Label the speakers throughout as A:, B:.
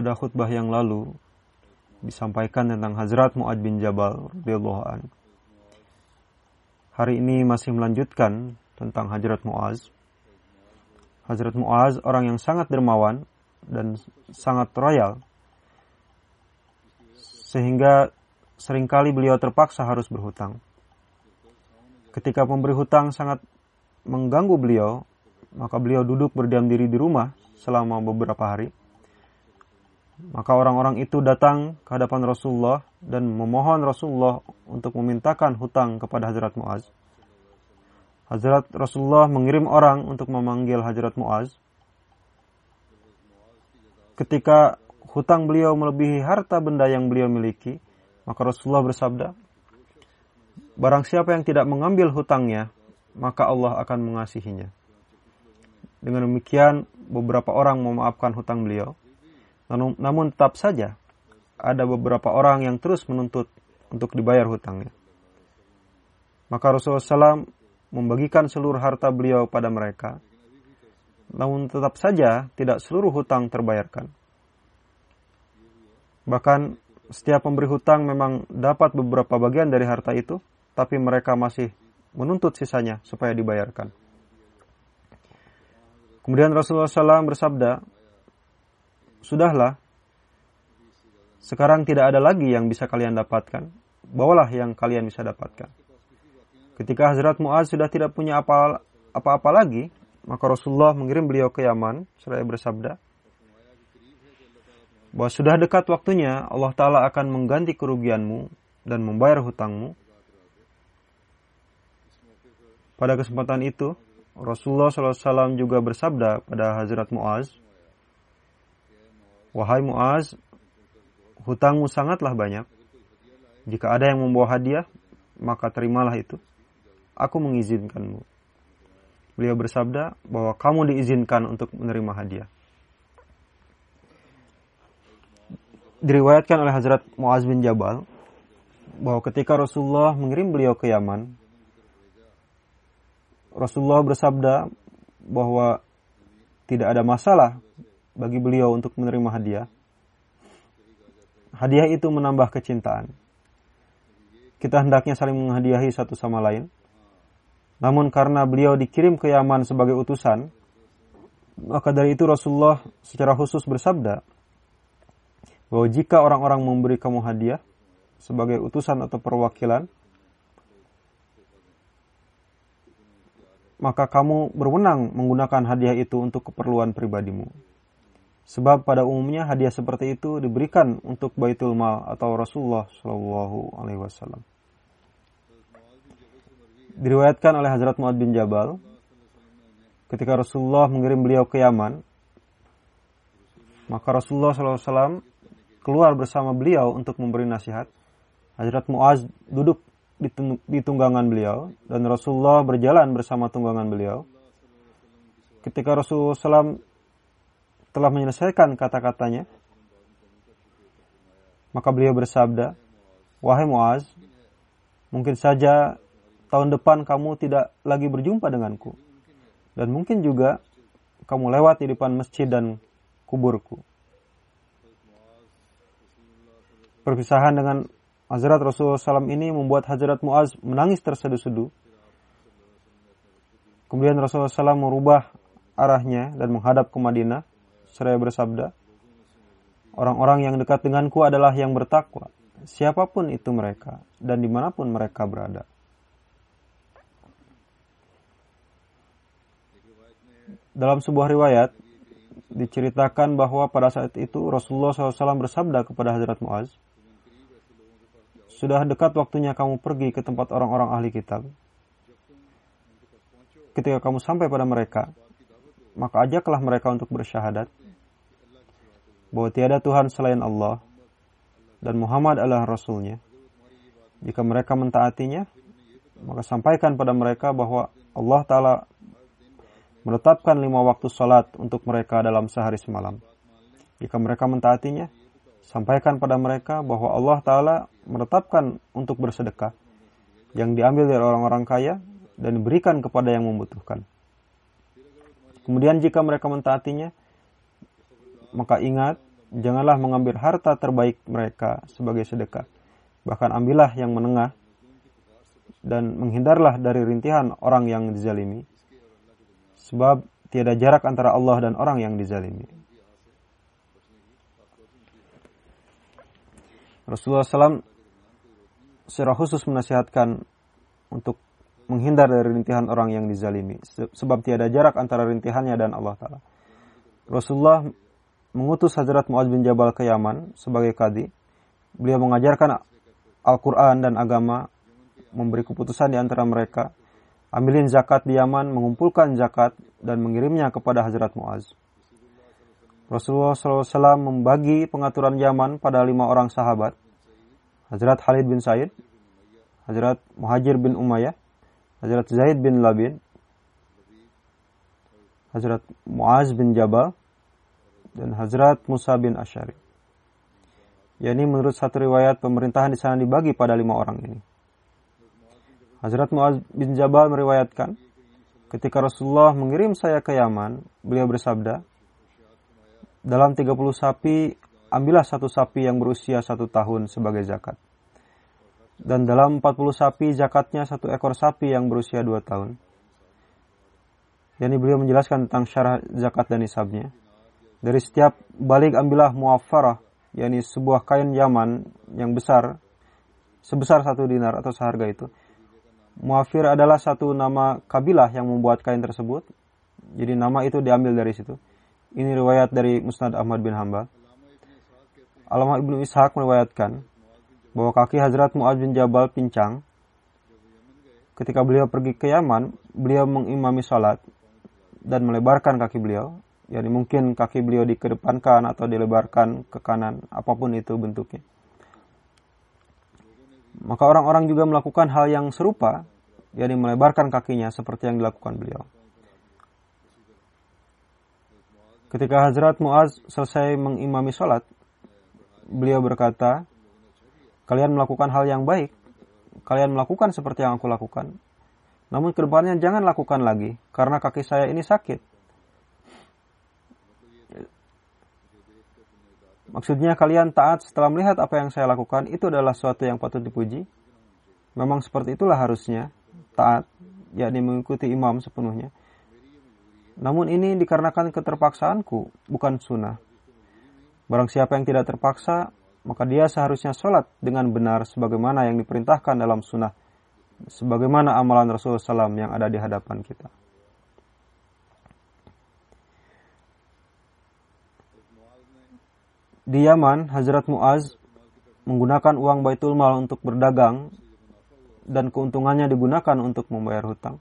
A: pada khutbah yang lalu disampaikan tentang Hazrat Mu'ad bin Jabal an. Hari ini masih melanjutkan tentang Hazrat Mu'az. Hazrat Mu'az orang yang sangat dermawan dan sangat royal sehingga sering kali beliau terpaksa harus berhutang. Ketika pemberi hutang sangat mengganggu beliau, maka beliau duduk berdiam diri di rumah selama beberapa hari maka orang-orang itu datang ke hadapan Rasulullah dan memohon Rasulullah untuk memintakan hutang kepada Hazrat Muaz. Hazrat Rasulullah mengirim orang untuk memanggil Hazrat Muaz. Ketika hutang beliau melebihi harta benda yang beliau miliki, maka Rasulullah bersabda, Barang siapa yang tidak mengambil hutangnya, maka Allah akan mengasihinya. Dengan demikian, beberapa orang memaafkan hutang beliau. Namun tetap saja ada beberapa orang yang terus menuntut untuk dibayar hutangnya. Maka Rasulullah SAW membagikan seluruh harta beliau pada mereka. Namun tetap saja tidak seluruh hutang terbayarkan. Bahkan setiap pemberi hutang memang dapat beberapa bagian dari harta itu, tapi mereka masih menuntut sisanya supaya dibayarkan. Kemudian Rasulullah SAW bersabda, Sudahlah, sekarang tidak ada lagi yang bisa kalian dapatkan. Bawalah yang kalian bisa dapatkan. Ketika Hazrat Muaz sudah tidak punya apa-apa lagi, maka Rasulullah mengirim beliau ke Yaman seraya bersabda bahwa sudah dekat waktunya Allah Ta'ala akan mengganti kerugianmu dan membayar hutangmu. Pada kesempatan itu, Rasulullah SAW juga bersabda pada Hazrat Muaz, Wahai Muaz, hutangmu sangatlah banyak. Jika ada yang membawa hadiah, maka terimalah itu. Aku mengizinkanmu. Beliau bersabda bahwa kamu diizinkan untuk menerima hadiah. Diriwayatkan oleh Hazrat Muaz bin Jabal bahwa ketika Rasulullah mengirim beliau ke Yaman, Rasulullah bersabda bahwa tidak ada masalah bagi beliau untuk menerima hadiah. Hadiah itu menambah kecintaan. Kita hendaknya saling menghadiahi satu sama lain. Namun karena beliau dikirim ke Yaman sebagai utusan, maka dari itu Rasulullah secara khusus bersabda bahwa jika orang-orang memberi kamu hadiah sebagai utusan atau perwakilan, maka kamu berwenang menggunakan hadiah itu untuk keperluan pribadimu. Sebab pada umumnya hadiah seperti itu diberikan untuk Baitul Mal atau Rasulullah Shallallahu Alaihi Wasallam. Diriwayatkan oleh Hazrat Muad bin Jabal, ketika Rasulullah mengirim beliau ke Yaman, maka Rasulullah SAW keluar bersama beliau untuk memberi nasihat. Hazrat Muaz duduk di tunggangan beliau dan Rasulullah berjalan bersama tunggangan beliau. ketika Rasulullah SAW telah menyelesaikan kata-katanya, maka beliau bersabda, Wahai Muaz, mungkin saja tahun depan kamu tidak lagi berjumpa denganku. Dan mungkin juga kamu lewat di depan masjid dan kuburku. Perpisahan dengan Hazrat Rasulullah SAW ini membuat Hazrat Muaz menangis terseduh-seduh. Kemudian Rasulullah SAW merubah arahnya dan menghadap ke Madinah. Seraya bersabda, Orang-orang yang dekat denganku adalah yang bertakwa, siapa pun itu mereka, dan di mana pun mereka berada. Dalam sebuah riwayat, diceritakan bahwa pada saat itu Rasulullah SAW bersabda kepada Hazrat Muaz, sudah dekat waktunya kamu pergi ke tempat orang-orang ahli kitab. Ketika kamu sampai pada mereka, maka ajaklah mereka untuk bersyahadat bahwa tiada Tuhan selain Allah dan Muhammad adalah Rasulnya. Jika mereka mentaatinya, maka sampaikan pada mereka bahwa Allah Ta'ala menetapkan lima waktu salat untuk mereka dalam sehari semalam. Jika mereka mentaatinya, sampaikan pada mereka bahwa Allah Ta'ala menetapkan untuk bersedekah yang diambil dari orang-orang kaya dan diberikan kepada yang membutuhkan. Kemudian jika mereka mentaatinya, maka ingat, janganlah mengambil harta terbaik mereka sebagai sedekah. Bahkan ambillah yang menengah dan menghindarlah dari rintihan orang yang dizalimi. Sebab tiada jarak antara Allah dan orang yang dizalimi. Rasulullah SAW secara khusus menasihatkan untuk menghindar dari rintihan orang yang dizalimi. Sebab tiada jarak antara rintihannya dan Allah Ta'ala. Rasulullah mengutus Hazrat Muaz bin Jabal ke Yaman sebagai kadi. Beliau mengajarkan Al-Quran dan agama, memberi keputusan di antara mereka, ambilin zakat di Yaman, mengumpulkan zakat, dan mengirimnya kepada Hazrat Muaz. Rasulullah SAW membagi pengaturan Yaman pada lima orang sahabat, Hazrat Khalid bin Said, Hazrat Muhajir bin Umayyah, Hazrat Zaid bin Labid, Hazrat Muaz bin Jabal, dan Hazrat Musa bin Ashari. Yani menurut satu riwayat pemerintahan di sana dibagi pada lima orang ini. Hazrat Muaz bin Jabal meriwayatkan, ketika Rasulullah mengirim saya ke Yaman, beliau bersabda, dalam 30 sapi, ambillah satu sapi yang berusia satu tahun sebagai zakat. Dan dalam 40 sapi, zakatnya satu ekor sapi yang berusia dua tahun. Yani beliau menjelaskan tentang syarat zakat dan nisabnya. Dari setiap balik ambillah muafarah, yakni sebuah kain Yaman yang besar, sebesar satu dinar atau seharga itu. Muafir adalah satu nama kabilah yang membuat kain tersebut. Jadi nama itu diambil dari situ. Ini riwayat dari Musnad Ahmad bin Hambal. Alamah Ibnu Ishaq meriwayatkan bahwa kaki Hazrat Mu'ad bin Jabal pincang. Ketika beliau pergi ke Yaman, beliau mengimami salat dan melebarkan kaki beliau Yani mungkin kaki beliau dikedepankan atau dilebarkan ke kanan, apa pun itu bentuknya. Maka orang-orang juga melakukan hal yang serupa, yakni melebarkan kakinya seperti yang dilakukan beliau. Ketika Hazrat Muaz selesai mengimami sholat, beliau berkata, kalian melakukan hal yang baik, kalian melakukan seperti yang aku lakukan. Namun ke depannya jangan lakukan lagi, karena kaki saya ini sakit. Maksudnya kalian taat setelah melihat apa yang saya lakukan itu adalah suatu yang patut dipuji. Memang seperti itulah harusnya taat, yakni mengikuti imam sepenuhnya. Namun ini dikarenakan keterpaksaanku, bukan sunnah. Barang siapa yang tidak terpaksa, maka dia seharusnya sholat dengan benar sebagaimana yang diperintahkan dalam sunnah. Sebagaimana amalan Rasulullah SAW yang ada di hadapan kita. Di Yaman, Hazrat Muaz menggunakan uang Baitul Mal untuk berdagang dan keuntungannya digunakan untuk membayar hutang.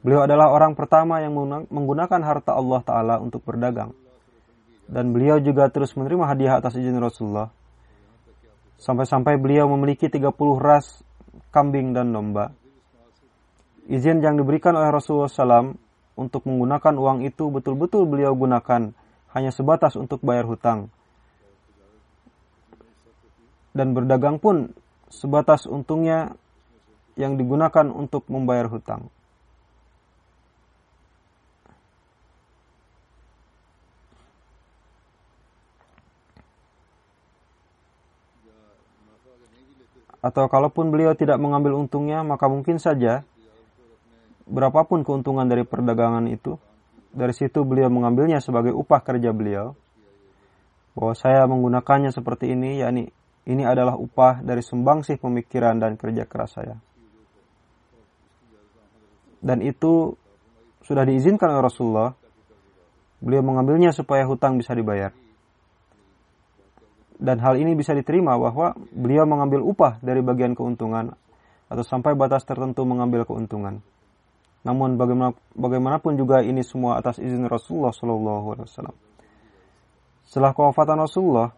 A: Beliau adalah orang pertama yang menggunakan harta Allah Ta'ala untuk berdagang. Dan beliau juga terus menerima hadiah atas izin Rasulullah. Sampai-sampai beliau memiliki 30 ras kambing dan domba. Izin yang diberikan oleh Rasulullah SAW untuk menggunakan uang itu betul-betul beliau gunakan hanya sebatas untuk bayar hutang. Dan berdagang pun sebatas untungnya yang digunakan untuk membayar hutang. Atau kalaupun beliau tidak mengambil untungnya, maka mungkin saja berapapun keuntungan dari perdagangan itu, dari situ beliau mengambilnya sebagai upah kerja beliau. Bahwa saya menggunakannya seperti ini, yakni ini adalah upah dari sumbangsih pemikiran dan kerja keras saya. Dan itu sudah diizinkan oleh Rasulullah. Beliau mengambilnya supaya hutang bisa dibayar. Dan hal ini bisa diterima bahwa beliau mengambil upah dari bagian keuntungan atau sampai batas tertentu mengambil keuntungan. Namun bagaimanapun juga ini semua atas izin Rasulullah Shallallahu Alaihi Wasallam. Setelah kewafatan Rasulullah,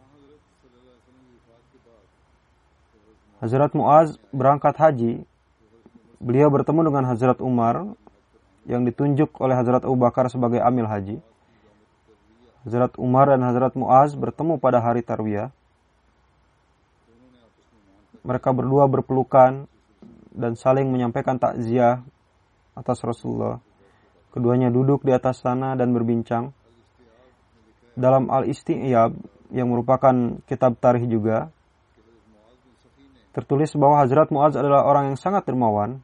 A: Hazrat Muaz berangkat haji. Beliau bertemu dengan Hazrat Umar yang ditunjuk oleh Hazrat Abu Bakar sebagai amil haji. Hazrat Umar dan Hazrat Muaz bertemu pada hari Tarwiyah. Mereka berdua berpelukan dan saling menyampaikan takziah atas Rasulullah. Keduanya duduk di atas sana dan berbincang. Dalam Al-Isti'yab yang merupakan kitab tarikh juga, tertulis bahwa Hazrat Muaz adalah orang yang sangat dermawan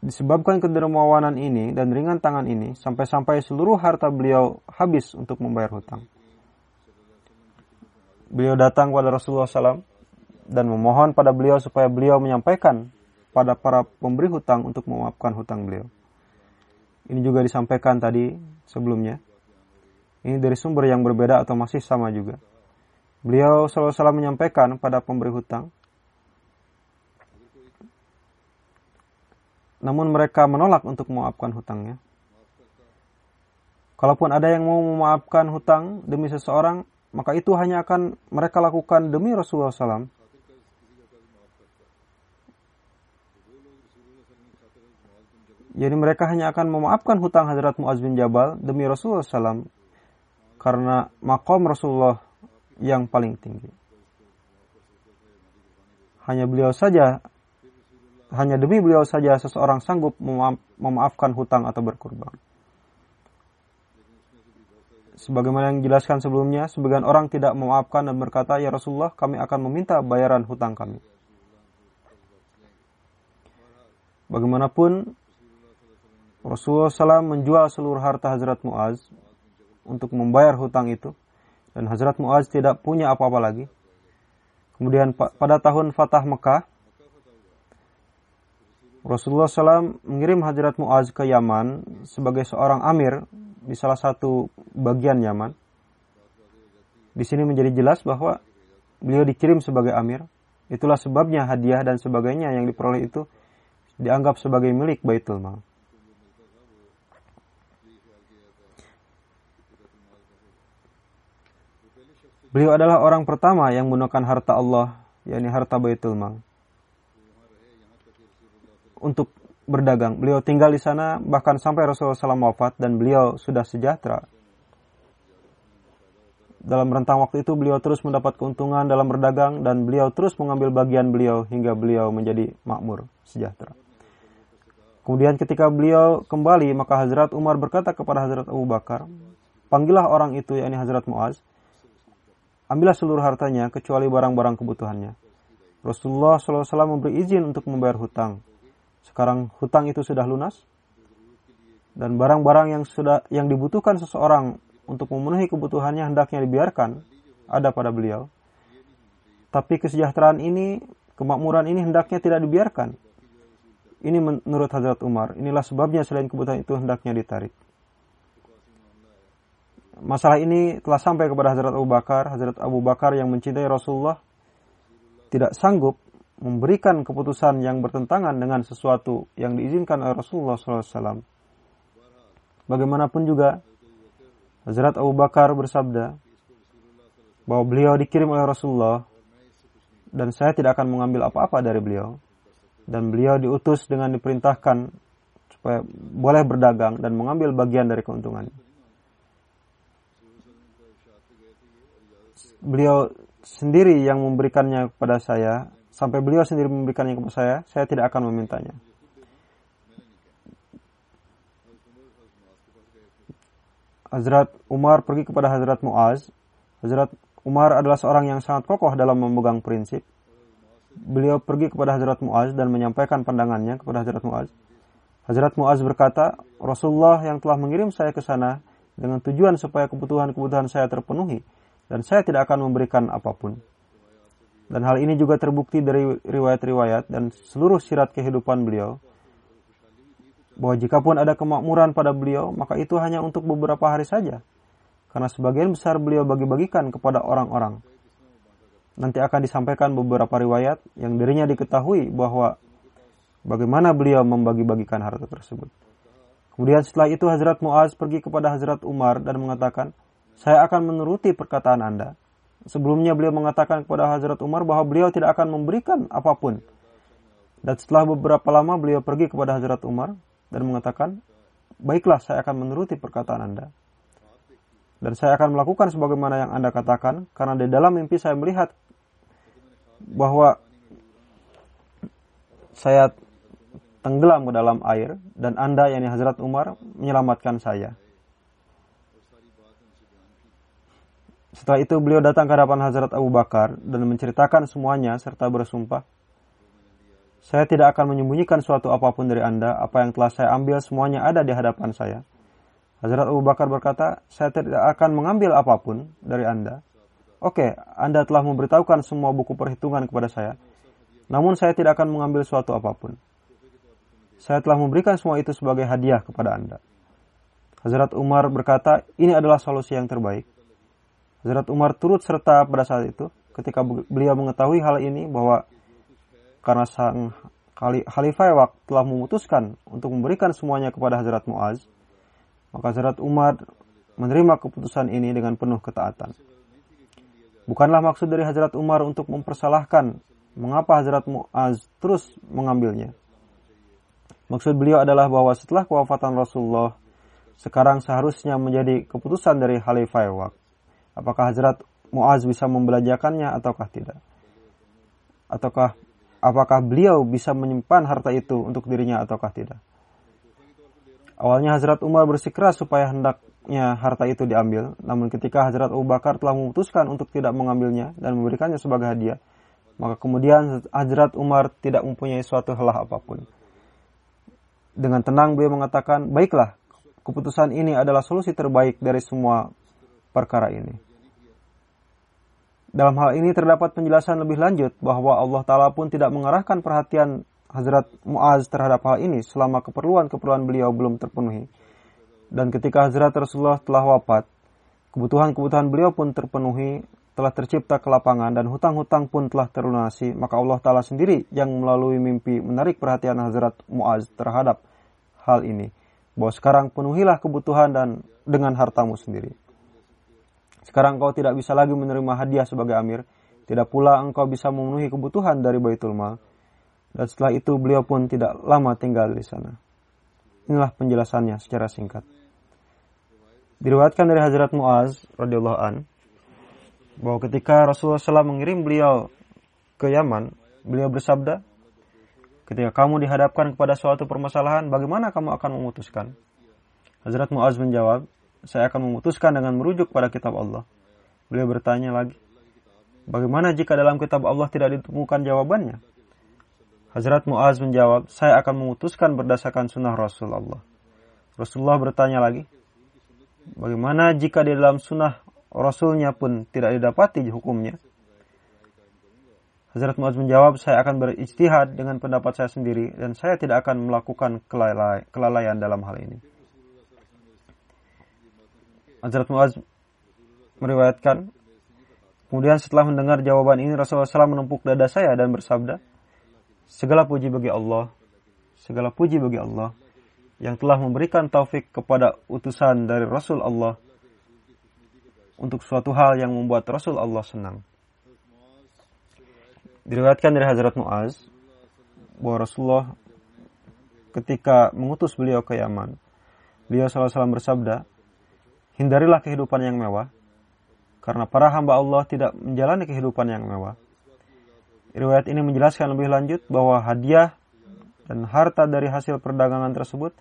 A: Disebabkan kedermawanan ini dan ringan tangan ini, sampai-sampai seluruh harta beliau habis untuk membayar hutang. Beliau datang kepada Rasulullah SAW dan memohon pada beliau supaya beliau menyampaikan pada para pemberi hutang untuk memaafkan hutang beliau. Ini juga disampaikan tadi sebelumnya. Ini dari sumber yang berbeda atau masih sama juga. Beliau selalu menyampaikan pada pemberi hutang namun mereka menolak untuk memaafkan hutangnya. Kalaupun ada yang mau memaafkan hutang demi seseorang, maka itu hanya akan mereka lakukan demi Rasulullah SAW. Jadi mereka hanya akan memaafkan hutang Hadrat Muaz bin Jabal demi Rasulullah SAW karena makom Rasulullah yang paling tinggi. Hanya beliau saja hanya demi beliau saja seseorang sanggup memaafkan hutang atau berkurban. Sebagaimana yang dijelaskan sebelumnya, sebagian orang tidak memaafkan dan berkata, Ya Rasulullah, kami akan meminta bayaran hutang kami. Bagaimanapun, Rasulullah SAW menjual seluruh harta Hazrat Muaz untuk membayar hutang itu. Dan Hazrat Muaz tidak punya apa-apa lagi. Kemudian pada tahun Fatah Mekah, Rasulullah SAW mengirim Hazrat Muaz ke Yaman sebagai seorang amir di salah satu bagian Yaman. Di sini menjadi jelas bahwa beliau dikirim sebagai amir. Itulah sebabnya hadiah dan sebagainya yang diperoleh itu dianggap sebagai milik Baitul Mal. Beliau adalah orang pertama yang menggunakan harta Allah, yakni harta Baitul Mal untuk berdagang. Beliau tinggal di sana bahkan sampai Rasulullah SAW wafat dan beliau sudah sejahtera. Dalam rentang waktu itu beliau terus mendapat keuntungan dalam berdagang dan beliau terus mengambil bagian beliau hingga beliau menjadi makmur, sejahtera. Kemudian ketika beliau kembali maka Hazrat Umar berkata kepada Hazrat Abu Bakar, panggillah orang itu yakni Hazrat Muaz, ambillah seluruh hartanya kecuali barang-barang kebutuhannya. Rasulullah SAW memberi izin untuk membayar hutang. Sekarang hutang itu sudah lunas dan barang-barang yang sudah yang dibutuhkan seseorang untuk memenuhi kebutuhannya hendaknya dibiarkan ada pada beliau. Tapi kesejahteraan ini, kemakmuran ini hendaknya tidak dibiarkan. Ini menurut Hazrat Umar. Inilah sebabnya selain kebutuhan itu hendaknya ditarik. Masalah ini telah sampai kepada Hazrat Abu Bakar. Hazrat Abu Bakar yang mencintai Rasulullah tidak sanggup memberikan keputusan yang bertentangan dengan sesuatu yang diizinkan oleh Rasulullah SAW. Bagaimanapun juga, Hazrat Abu Bakar bersabda bahwa beliau dikirim oleh Rasulullah dan saya tidak akan mengambil apa-apa dari beliau. dan beliau diutus dengan diperintahkan supaya boleh berdagang dan mengambil bagian dari keuntungan. Beliau sendiri yang memberikannya kepada saya, sampai beliau sendiri memberikannya kepada saya, saya tidak akan memintanya. Hazrat Umar pergi kepada Hazrat Muaz. Hazrat Umar adalah seorang yang sangat kokoh dalam memegang prinsip. Beliau pergi kepada Hazrat Muaz dan menyampaikan pandangannya kepada Hazrat Muaz. Hazrat Muaz berkata, Rasulullah yang telah mengirim saya ke sana dengan tujuan supaya kebutuhan-kebutuhan saya terpenuhi dan saya tidak akan memberikan apa pun. Dan hal ini juga terbukti dari riwayat-riwayat dan seluruh sirat kehidupan beliau bahwa jikapun ada kemakmuran pada beliau, maka itu hanya untuk beberapa hari saja. Karena sebagian besar beliau bagi-bagikan kepada orang-orang. Nanti akan disampaikan beberapa riwayat yang dirinya diketahui bahwa bagaimana beliau membagi-bagikan harta tersebut. Kemudian setelah itu Hazrat Muaz pergi kepada Hazrat Umar dan mengatakan, saya akan menuruti perkataan Anda. Sebelumnya beliau mengatakan kepada Hazrat Umar bahwa beliau tidak akan memberikan apa pun. Dan setelah beberapa lama beliau pergi kepada Hazrat Umar dan mengatakan, baiklah saya akan menuruti perkataan Anda. Dan saya akan melakukan sebagaimana yang Anda katakan, karena di dalam mimpi saya melihat bahwa saya tenggelam ke dalam air dan Anda, yakni Hazrat Umar, menyelamatkan saya. Setelah itu beliau datang ke hadapan Hazrat Abu Bakar dan menceritakan semuanya serta bersumpah, saya tidak akan menyembunyikan suatu apa pun dari Anda. Apa yang telah saya ambil semuanya ada di hadapan saya. Hazrat Abu Bakar berkata, saya tidak akan mengambil apa pun dari Anda. Oke, Anda telah memberitahukan semua buku perhitungan kepada saya. Namun saya tidak akan mengambil suatu apa pun. Saya telah memberikan semua itu sebagai hadiah kepada Anda. Hazrat Umar berkata, ini adalah solusi yang terbaik. Hazrat Umar turut serta pada saat itu ketika beliau mengetahui hal ini bahwa karena sang Khalifah Ewak telah memutuskan untuk memberikan semuanya kepada Hazrat Muaz, maka Hazrat Umar menerima keputusan ini dengan penuh ketaatan. Bukanlah maksud dari Hazrat Umar untuk mempersalahkan mengapa Hazrat Muaz terus mengambilnya. Maksud beliau adalah bahwa setelah kewafatan Rasulullah, sekarang seharusnya menjadi keputusan dari Khalifah Ewak. Apakah Hazrat Muaz bisa membelajarkannya ataukah tidak? Ataukah apakah beliau bisa menyimpan harta itu untuk dirinya ataukah tidak. Awalnya Hazrat Umar bersikeras supaya hendaknya harta itu diambil, namun ketika Hazrat Abu Bakar telah memutuskan untuk tidak mengambilnya dan memberikannya sebagai hadiah, maka kemudian Hazrat Umar tidak mempunyai suatu helah apa pun. Dengan tenang beliau mengatakan, baiklah, keputusan ini adalah solusi terbaik dari semua perkara ini. Dalam hal ini terdapat penjelasan lebih lanjut bahwa Allah Ta'ala pun tidak mengarahkan perhatian Hazrat Muaz terhadap hal ini selama keperluan-keperluan beliau belum terpenuhi. Dan ketika Hazrat Rasulullah telah wafat, kebutuhan-kebutuhan beliau pun terpenuhi, telah tercipta kelapangan dan hutang-hutang pun telah terlunasi, maka Allah Ta'ala sendiri yang melalui mimpi menarik perhatian Hazrat Muaz terhadap hal ini. Bahwa sekarang penuhilah kebutuhan dan dengan hartamu sendiri. Sekarang engkau tidak bisa lagi menerima hadiah sebagai amir. Tidak pula engkau bisa memenuhi kebutuhan dari Baitul Mal. Dan setelah itu beliau pun tidak lama tinggal di sana. Inilah penjelasannya secara singkat. Diriwayatkan dari Hazrat Muaz radhiyallahu an bahwa ketika Rasulullah SAW mengirim beliau ke Yaman, beliau bersabda, ketika kamu dihadapkan kepada suatu permasalahan, bagaimana kamu akan memutuskan? Hazrat Muaz menjawab, saya akan memutuskan dengan merujuk pada kitab Allah. Beliau bertanya lagi, bagaimana jika dalam kitab Allah tidak ditemukan jawabannya? Hazrat Muaz menjawab, saya akan memutuskan berdasarkan sunnah Rasulullah. Rasulullah bertanya lagi, bagaimana jika di dalam sunnah Rasulnya pun tidak didapati hukumnya? Hazrat Muaz menjawab, saya akan berijtihad dengan pendapat saya sendiri dan saya tidak akan melakukan kelalaian dalam hal ini. Hazrat Muaz meriwayatkan, kemudian setelah mendengar jawaban ini Rasulullah SAW menumpuk dada saya dan bersabda, segala puji bagi Allah, segala puji bagi Allah yang telah memberikan taufik kepada utusan dari Rasul Allah untuk suatu hal yang membuat Rasul Allah senang. Diriwayatkan dari Hazrat Muaz bahwa Rasulullah ketika mengutus beliau ke Yaman, beliau SAW bersabda, hindarilah kehidupan yang mewah, karena para hamba Allah tidak menjalani kehidupan yang mewah. Riwayat ini menjelaskan lebih lanjut bahwa hadiah dan harta dari hasil perdagangan tersebut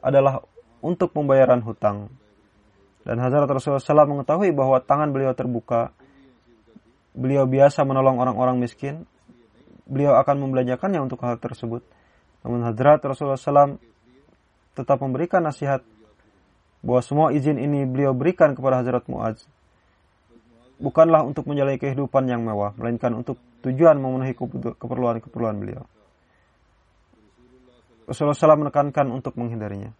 A: adalah untuk pembayaran hutang. Dan Hazrat Rasulullah SAW mengetahui bahwa tangan beliau terbuka, beliau biasa menolong orang-orang miskin, beliau akan membelanjakannya untuk hal tersebut. Namun Hazrat Rasulullah SAW tetap memberikan nasihat bahwa semua izin ini beliau berikan kepada Hazrat Muaz bukanlah untuk menjalani kehidupan yang mewah, melainkan untuk tujuan memenuhi keperluan-keperluan beliau. Rasulullah SAW menekankan untuk menghindarinya.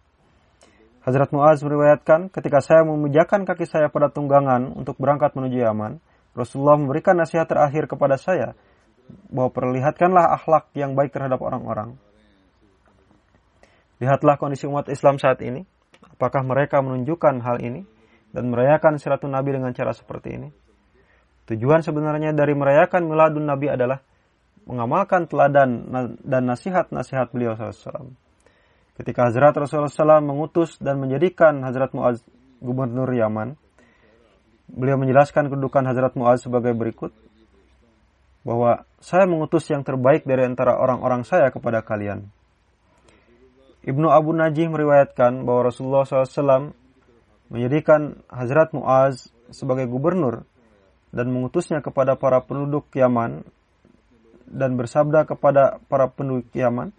A: Hazrat Muaz meriwayatkan, ketika saya memujakan kaki saya pada tunggangan untuk berangkat menuju Yaman, Rasulullah memberikan nasihat terakhir kepada saya, bahwa perlihatkanlah akhlak yang baik terhadap orang-orang. Lihatlah kondisi umat Islam saat ini, Apakah mereka menunjukkan hal ini dan merayakan siratun Nabi dengan cara seperti ini? Tujuan sebenarnya dari merayakan miladun Nabi adalah mengamalkan teladan dan nasihat-nasihat beliau SAW. Ketika Hazrat Rasulullah SAW mengutus dan menjadikan Hazrat Muaz gubernur Yaman, beliau menjelaskan kedudukan Hazrat Muaz sebagai berikut, bahwa saya mengutus yang terbaik dari antara orang-orang saya kepada kalian. Ibnu Abu Najih meriwayatkan bahwa Rasulullah SAW menjadikan Hazrat Muaz sebagai gubernur dan mengutusnya kepada para penduduk Yaman dan bersabda kepada para penduduk Yaman,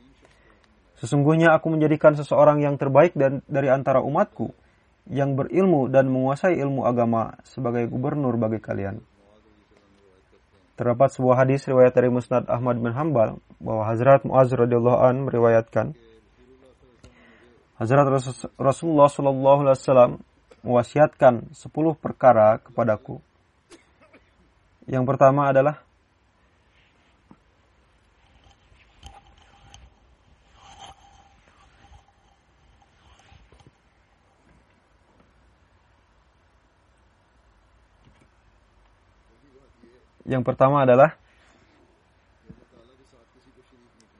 A: Sesungguhnya aku menjadikan seseorang yang terbaik dan dari antara umatku yang berilmu dan menguasai ilmu agama sebagai gubernur bagi kalian. Terdapat sebuah hadis riwayat dari Musnad Ahmad bin Hambal bahwa Hazrat Muaz radhiyallahu an meriwayatkan Hazrat Rasulullah Shallallahu Alaihi Wasallam mewasiatkan 10 perkara kepadaku. Yang pertama adalah Yang pertama adalah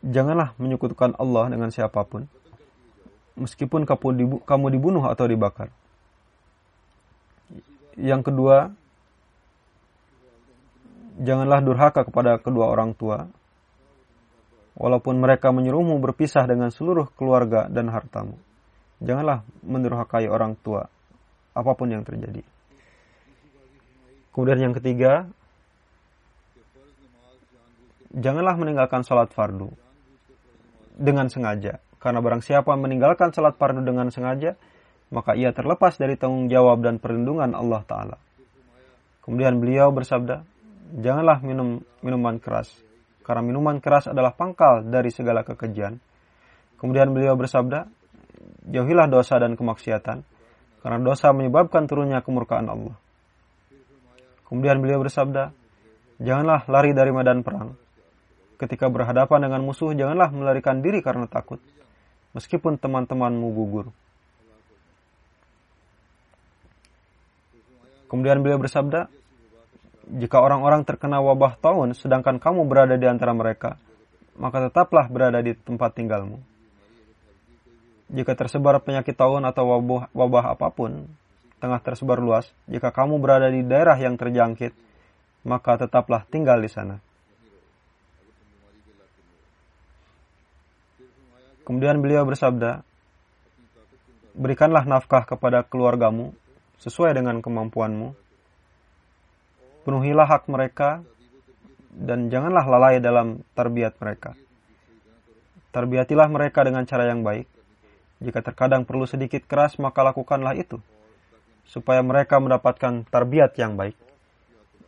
A: janganlah menyekutukan Allah dengan siapa pun meskipun kamu dibunuh atau dibakar. Yang kedua, janganlah durhaka kepada kedua orang tua, walaupun mereka menyuruhmu berpisah dengan seluruh keluarga dan hartamu. Janganlah mendurhakai orang tua, apa pun yang terjadi. Kemudian yang ketiga, janganlah meninggalkan sholat fardu dengan sengaja karena barang siapa meninggalkan salat fardu dengan sengaja, maka ia terlepas dari tanggung jawab dan perlindungan Allah Ta'ala. Kemudian beliau bersabda, janganlah minum minuman keras, karena minuman keras adalah pangkal dari segala kekejian. Kemudian beliau bersabda, jauhilah dosa dan kemaksiatan, karena dosa menyebabkan turunnya kemurkaan Allah. Kemudian beliau bersabda, janganlah lari dari medan perang. Ketika berhadapan dengan musuh, janganlah melarikan diri karena takut meskipun teman-temanmu gugur. Kemudian beliau bersabda, jika orang-orang terkena wabah tahun sedangkan kamu berada di antara mereka, maka tetaplah berada di tempat tinggalmu. Jika tersebar penyakit tahun atau wabah, wabah apa pun, tengah tersebar luas, jika kamu berada di daerah yang terjangkit, maka tetaplah tinggal di sana. Kemudian beliau bersabda, Berikanlah nafkah kepada keluargamu sesuai dengan kemampuanmu. Penuhilah hak mereka dan janganlah lalai dalam terbiat mereka. Terbiatilah mereka dengan cara yang baik. Jika terkadang perlu sedikit keras, maka lakukanlah itu. Supaya mereka mendapatkan terbiat yang baik.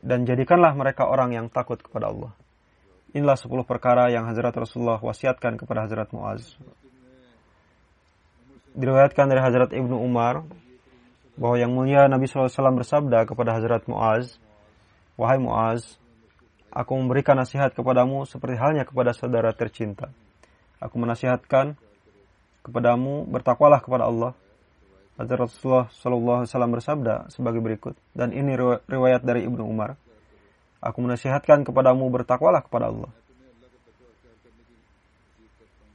A: Dan jadikanlah mereka orang yang takut kepada Allah. Inilah 10 perkara yang Hazrat Rasulullah wasiatkan kepada Hazrat Muaz. Diriwayatkan dari Hazrat Ibnu Umar bahwa yang mulia Nabi SAW bersabda kepada Hazrat Muaz, Wahai Muaz, aku memberikan nasihat kepadamu seperti halnya kepada saudara tercinta. Aku menasihatkan kepadamu bertakwalah kepada Allah. Hazrat Rasulullah SAW bersabda sebagai berikut, dan ini riwayat dari Ibnu Umar. Aku menasihatkan kepadamu bertakwalah kepada Allah.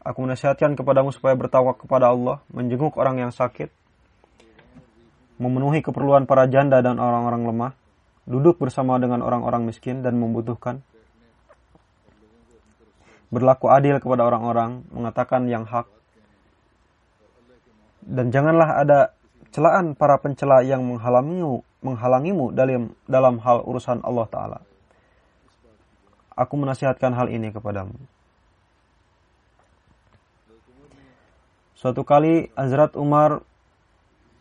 A: Aku menasihatkan kepadamu supaya bertawak kepada Allah, menjenguk orang yang sakit, memenuhi keperluan para janda dan orang-orang lemah, duduk bersama dengan orang-orang miskin dan membutuhkan, berlaku adil kepada orang-orang, mengatakan yang hak, dan janganlah ada celaan para pencela yang menghalangimu, menghalangimu dalam dalam hal urusan Allah Taala. Aku menasihatkan hal ini kepadamu. Suatu kali Hazrat Umar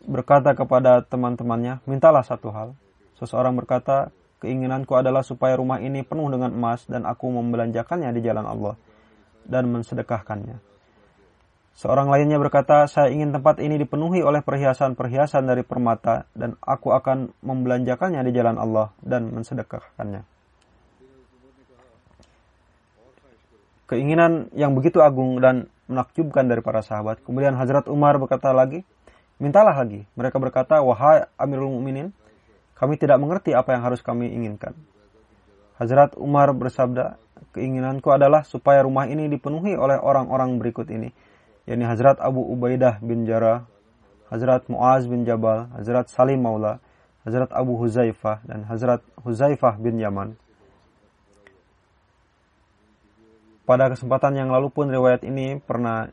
A: berkata kepada teman-temannya, mintalah satu hal. Seseorang berkata, keinginanku adalah supaya rumah ini penuh dengan emas dan aku membelanjakannya di jalan Allah dan mensedekahkannya. Seorang lainnya berkata, saya ingin tempat ini dipenuhi oleh perhiasan-perhiasan dari permata dan aku akan membelanjakannya di jalan Allah dan mensedekahkannya. Keinginan yang begitu agung dan menakjubkan dari para sahabat. Kemudian Hazrat Umar berkata lagi, mintalah lagi. Mereka berkata, wahai Amirul Mukminin, kami tidak mengerti apa yang harus kami inginkan. Hazrat Umar bersabda, keinginanku adalah supaya rumah ini dipenuhi oleh orang-orang berikut ini, yakni Hazrat Abu Ubaidah bin Jarrah, Hazrat Muaz bin Jabal, Hazrat Salim Maula, Hazrat Abu Huzaifah, dan Hazrat Huzaifah bin Yaman. Pada kesempatan yang lalu pun riwayat ini pernah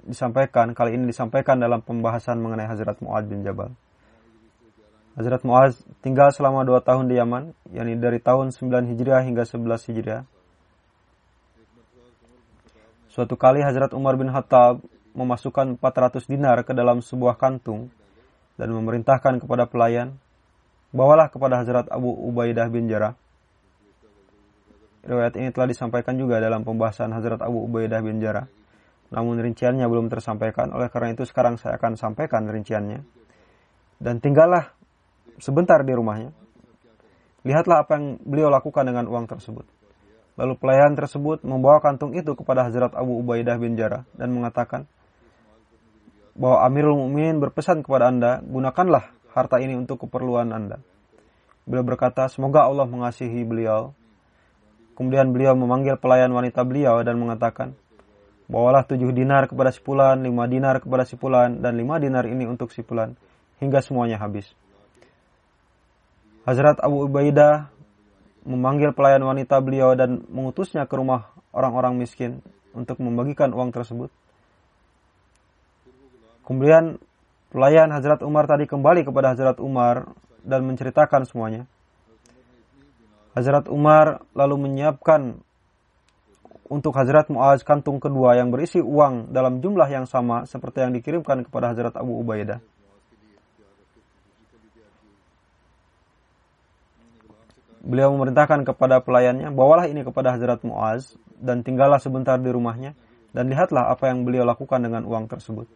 A: disampaikan, kali ini disampaikan dalam pembahasan mengenai Hazrat Mu'ad bin Jabal. Hazrat Mu'az tinggal selama dua tahun di Yaman, yakni dari tahun 9 Hijriah hingga 11 Hijriah. Suatu kali Hazrat Umar bin Khattab memasukkan 400 dinar ke dalam sebuah kantung dan memerintahkan kepada pelayan, bawalah kepada Hazrat Abu Ubaidah bin Jarrah Riwayat ini telah disampaikan juga dalam pembahasan Hazrat Abu Ubaidah bin Jarrah. Namun rinciannya belum tersampaikan, oleh karena itu sekarang saya akan sampaikan rinciannya. Dan tinggallah sebentar di rumahnya. Lihatlah apa yang beliau lakukan dengan uang tersebut. Lalu pelayan tersebut membawa kantung itu kepada Hazrat Abu Ubaidah bin Jarrah dan mengatakan bahwa Amirul Mukminin berpesan kepada Anda, gunakanlah harta ini untuk keperluan Anda. Beliau berkata, semoga Allah mengasihi beliau Kemudian beliau memanggil pelayan wanita beliau dan mengatakan, Bawalah tujuh dinar kepada si pulan, lima dinar kepada si pulan, dan lima dinar ini untuk si pulan, hingga semuanya habis. Hazrat Abu Ubaidah memanggil pelayan wanita beliau dan mengutusnya ke rumah orang-orang miskin untuk membagikan uang tersebut. Kemudian pelayan Hazrat Umar tadi kembali kepada Hazrat Umar dan menceritakan semuanya. Hazrat Umar lalu menyiapkan untuk Hazrat Muaz kantung kedua yang berisi uang dalam jumlah yang sama seperti yang dikirimkan kepada Hazrat Abu Ubaidah. Beliau memerintahkan kepada pelayannya, bawalah ini kepada Hazrat Muaz dan tinggallah sebentar di rumahnya dan lihatlah apa yang beliau lakukan dengan uang tersebut.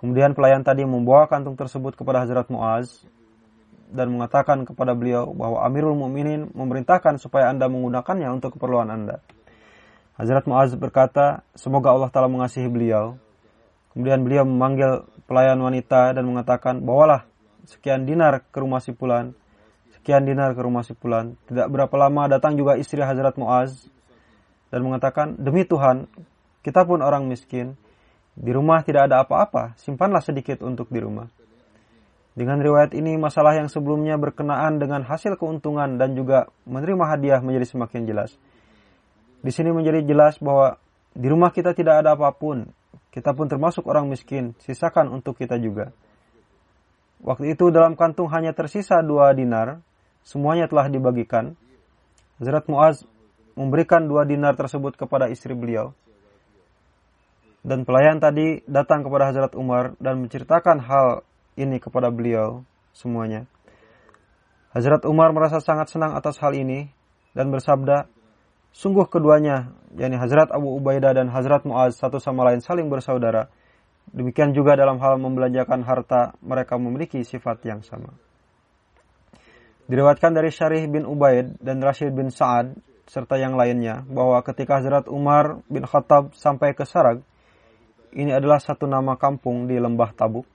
A: Kemudian pelayan tadi membawa kantung tersebut kepada Hazrat Muaz dan mengatakan kepada beliau bahwa Amirul Mukminin memerintahkan supaya Anda menggunakannya untuk keperluan Anda. Hazrat Muaz berkata, semoga Allah Ta'ala mengasihi beliau. Kemudian beliau memanggil pelayan wanita dan mengatakan, bawalah sekian dinar ke rumah si Pulan. Sekian dinar ke rumah si Pulan. Tidak berapa lama datang juga istri Hazrat Muaz dan mengatakan, demi Tuhan, kita pun orang miskin. Di rumah tidak ada apa-apa, simpanlah sedikit untuk di rumah. Dengan riwayat ini, masalah yang sebelumnya berkenaan dengan hasil keuntungan dan juga menerima hadiah menjadi semakin jelas. Di sini menjadi jelas bahwa di rumah kita tidak ada apa pun. Kita pun termasuk orang miskin, sisakan untuk kita juga. Waktu itu dalam kantung hanya tersisa dua dinar, semuanya telah dibagikan. Hazrat Muaz memberikan dua dinar tersebut kepada istri beliau. Dan pelayan tadi datang kepada Hazrat Umar dan menceritakan hal ini kepada beliau semuanya. Hazrat Umar merasa sangat senang atas hal ini dan bersabda, sungguh keduanya, yakni Hazrat Abu Ubaidah dan Hazrat Muaz satu sama lain saling bersaudara. Demikian juga dalam hal membelanjakan harta, mereka memiliki sifat yang sama. Diriwatkan dari Syarih bin Ubaid dan Rashid bin Sa'ad serta yang lainnya bahwa ketika Hazrat Umar bin Khattab sampai ke Sarag, ini adalah satu nama kampung di lembah Tabuk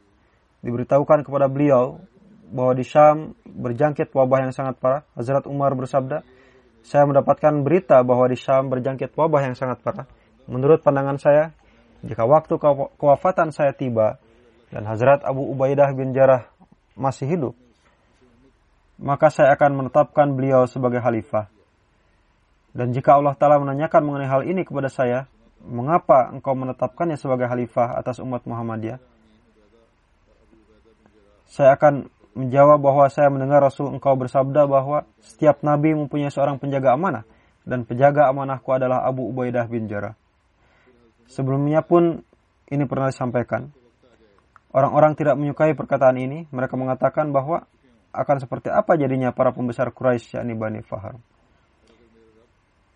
A: diberitahukan kepada beliau bahwa di Syam berjangkit wabah yang sangat parah. Hazrat Umar bersabda, saya mendapatkan berita bahwa di Syam berjangkit wabah yang sangat parah. Menurut pandangan saya, jika waktu kewafatan saya tiba dan Hazrat Abu Ubaidah bin Jarrah masih hidup, maka saya akan menetapkan beliau sebagai khalifah. Dan jika Allah Ta'ala menanyakan mengenai hal ini kepada saya, mengapa engkau menetapkannya sebagai khalifah atas umat Muhammadiyah? Saya akan menjawab bahwa saya mendengar Rasul engkau bersabda bahwa setiap nabi mempunyai seorang penjaga amanah dan penjaga amanahku adalah Abu Ubaidah bin Jarrah. Sebelumnya pun ini pernah disampaikan. Orang-orang tidak menyukai perkataan ini. Mereka mengatakan bahwa akan seperti apa jadinya para pembesar Quraisy yakni Bani Fahar.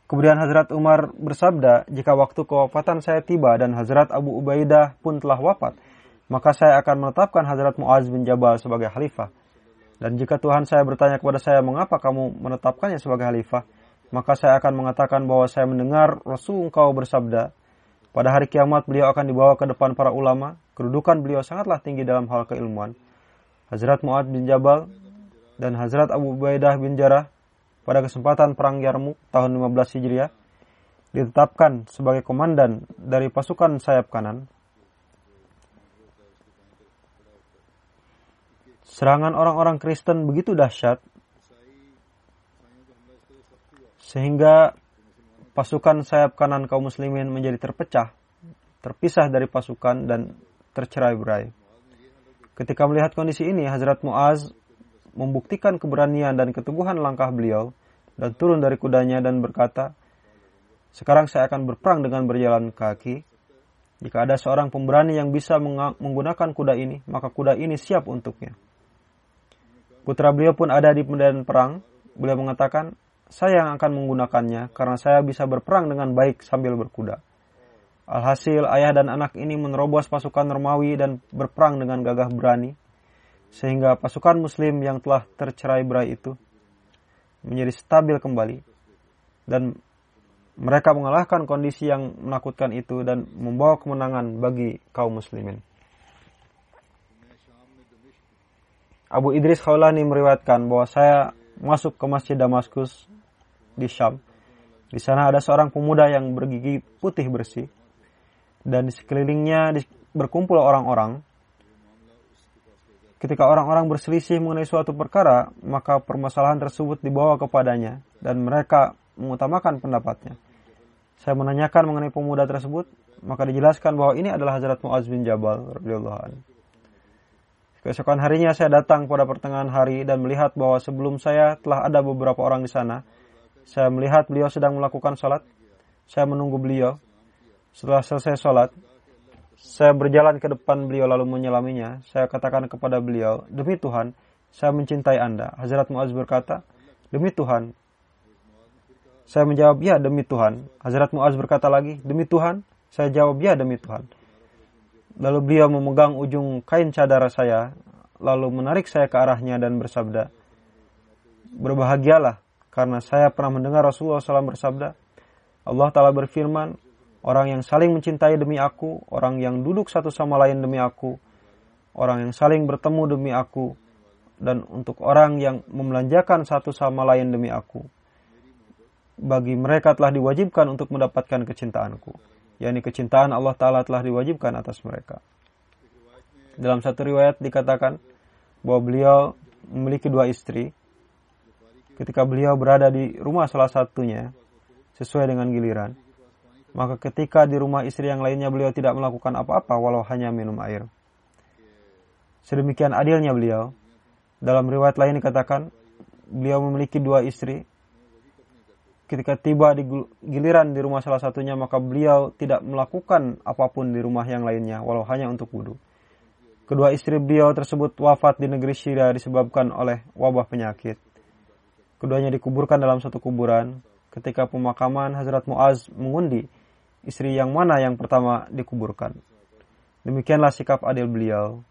A: Kemudian Hazrat Umar bersabda, jika waktu kewafatan saya tiba dan Hazrat Abu Ubaidah pun telah wafat, maka saya akan menetapkan Hazrat Muaz bin Jabal sebagai khalifah. Dan jika Tuhan saya bertanya kepada saya, mengapa kamu menetapkannya sebagai khalifah? Maka saya akan mengatakan bahwa saya mendengar Rasul engkau bersabda, pada hari kiamat beliau akan dibawa ke depan para ulama, kedudukan beliau sangatlah tinggi dalam hal keilmuan. Hazrat Muaz bin Jabal dan Hazrat Abu Ubaidah bin Jarrah pada kesempatan Perang Yarmuk tahun 15 Hijriah ditetapkan sebagai komandan dari pasukan sayap kanan Serangan orang-orang Kristen begitu dahsyat sehingga pasukan sayap kanan kaum muslimin menjadi terpecah, terpisah dari pasukan dan tercerai-berai. Ketika melihat kondisi ini, Hazrat Muaz membuktikan keberanian dan keteguhan langkah beliau dan turun dari kudanya dan berkata, "Sekarang saya akan berperang dengan berjalan kaki. Jika ada seorang pemberani yang bisa menggunakan kuda ini, maka kuda ini siap untuknya." Putra beliau pun ada di medan perang. Beliau mengatakan, saya yang akan menggunakannya karena saya bisa berperang dengan baik sambil berkuda. Alhasil ayah dan anak ini menerobos pasukan Romawi dan berperang dengan gagah berani. Sehingga pasukan muslim yang telah tercerai berai itu menjadi stabil kembali. Dan mereka mengalahkan kondisi yang menakutkan itu dan membawa kemenangan bagi kaum muslimin. Abu Idris Khawlani meriwayatkan bahwa saya masuk ke Masjid Damaskus di Syam. Di sana ada seorang pemuda yang bergigi putih bersih dan di sekelilingnya berkumpul orang-orang. Ketika orang-orang berselisih mengenai suatu perkara, maka permasalahan tersebut dibawa kepadanya dan mereka mengutamakan pendapatnya. Saya menanyakan mengenai pemuda tersebut, maka dijelaskan bahwa ini adalah Hazrat Muaz bin Jabal radhiyallahu anhu. Keesokan harinya saya datang pada pertengahan hari dan melihat bahwa sebelum saya telah ada beberapa orang di sana. Saya melihat beliau sedang melakukan sholat. Saya menunggu beliau. Setelah selesai sholat, saya berjalan ke depan beliau lalu menyelaminya. Saya katakan kepada beliau, demi Tuhan, saya mencintai Anda. Hazrat Muaz berkata, demi Tuhan. Saya menjawab, ya demi Tuhan. Hazrat Muaz berkata lagi, demi Tuhan. Saya jawab, ya demi Tuhan. Lalu beliau memegang ujung kain cadar saya, lalu menarik saya ke arahnya dan bersabda, Berbahagialah, karena saya pernah mendengar Rasulullah SAW bersabda, Allah Ta'ala berfirman, orang yang saling mencintai demi aku, orang yang duduk satu sama lain demi aku, orang yang saling bertemu demi aku, dan untuk orang yang membelanjakan satu sama lain demi aku. Bagi mereka telah diwajibkan untuk mendapatkan kecintaanku yakni kecintaan Allah Ta'ala telah diwajibkan atas mereka. Dalam satu riwayat dikatakan bahwa beliau memiliki dua istri. Ketika beliau berada di rumah salah satunya, sesuai dengan giliran, maka ketika di rumah istri yang lainnya beliau tidak melakukan apa-apa walau hanya minum air. Sedemikian adilnya beliau. Dalam riwayat lain dikatakan, beliau memiliki dua istri, ketika tiba di giliran di rumah salah satunya maka beliau tidak melakukan apa pun di rumah yang lainnya walau hanya untuk wudhu. Kedua istri beliau tersebut wafat di negeri Syria disebabkan oleh wabah penyakit. Keduanya dikuburkan dalam satu kuburan. Ketika pemakaman Hazrat Muaz mengundi istri yang mana yang pertama dikuburkan. Demikianlah sikap adil beliau.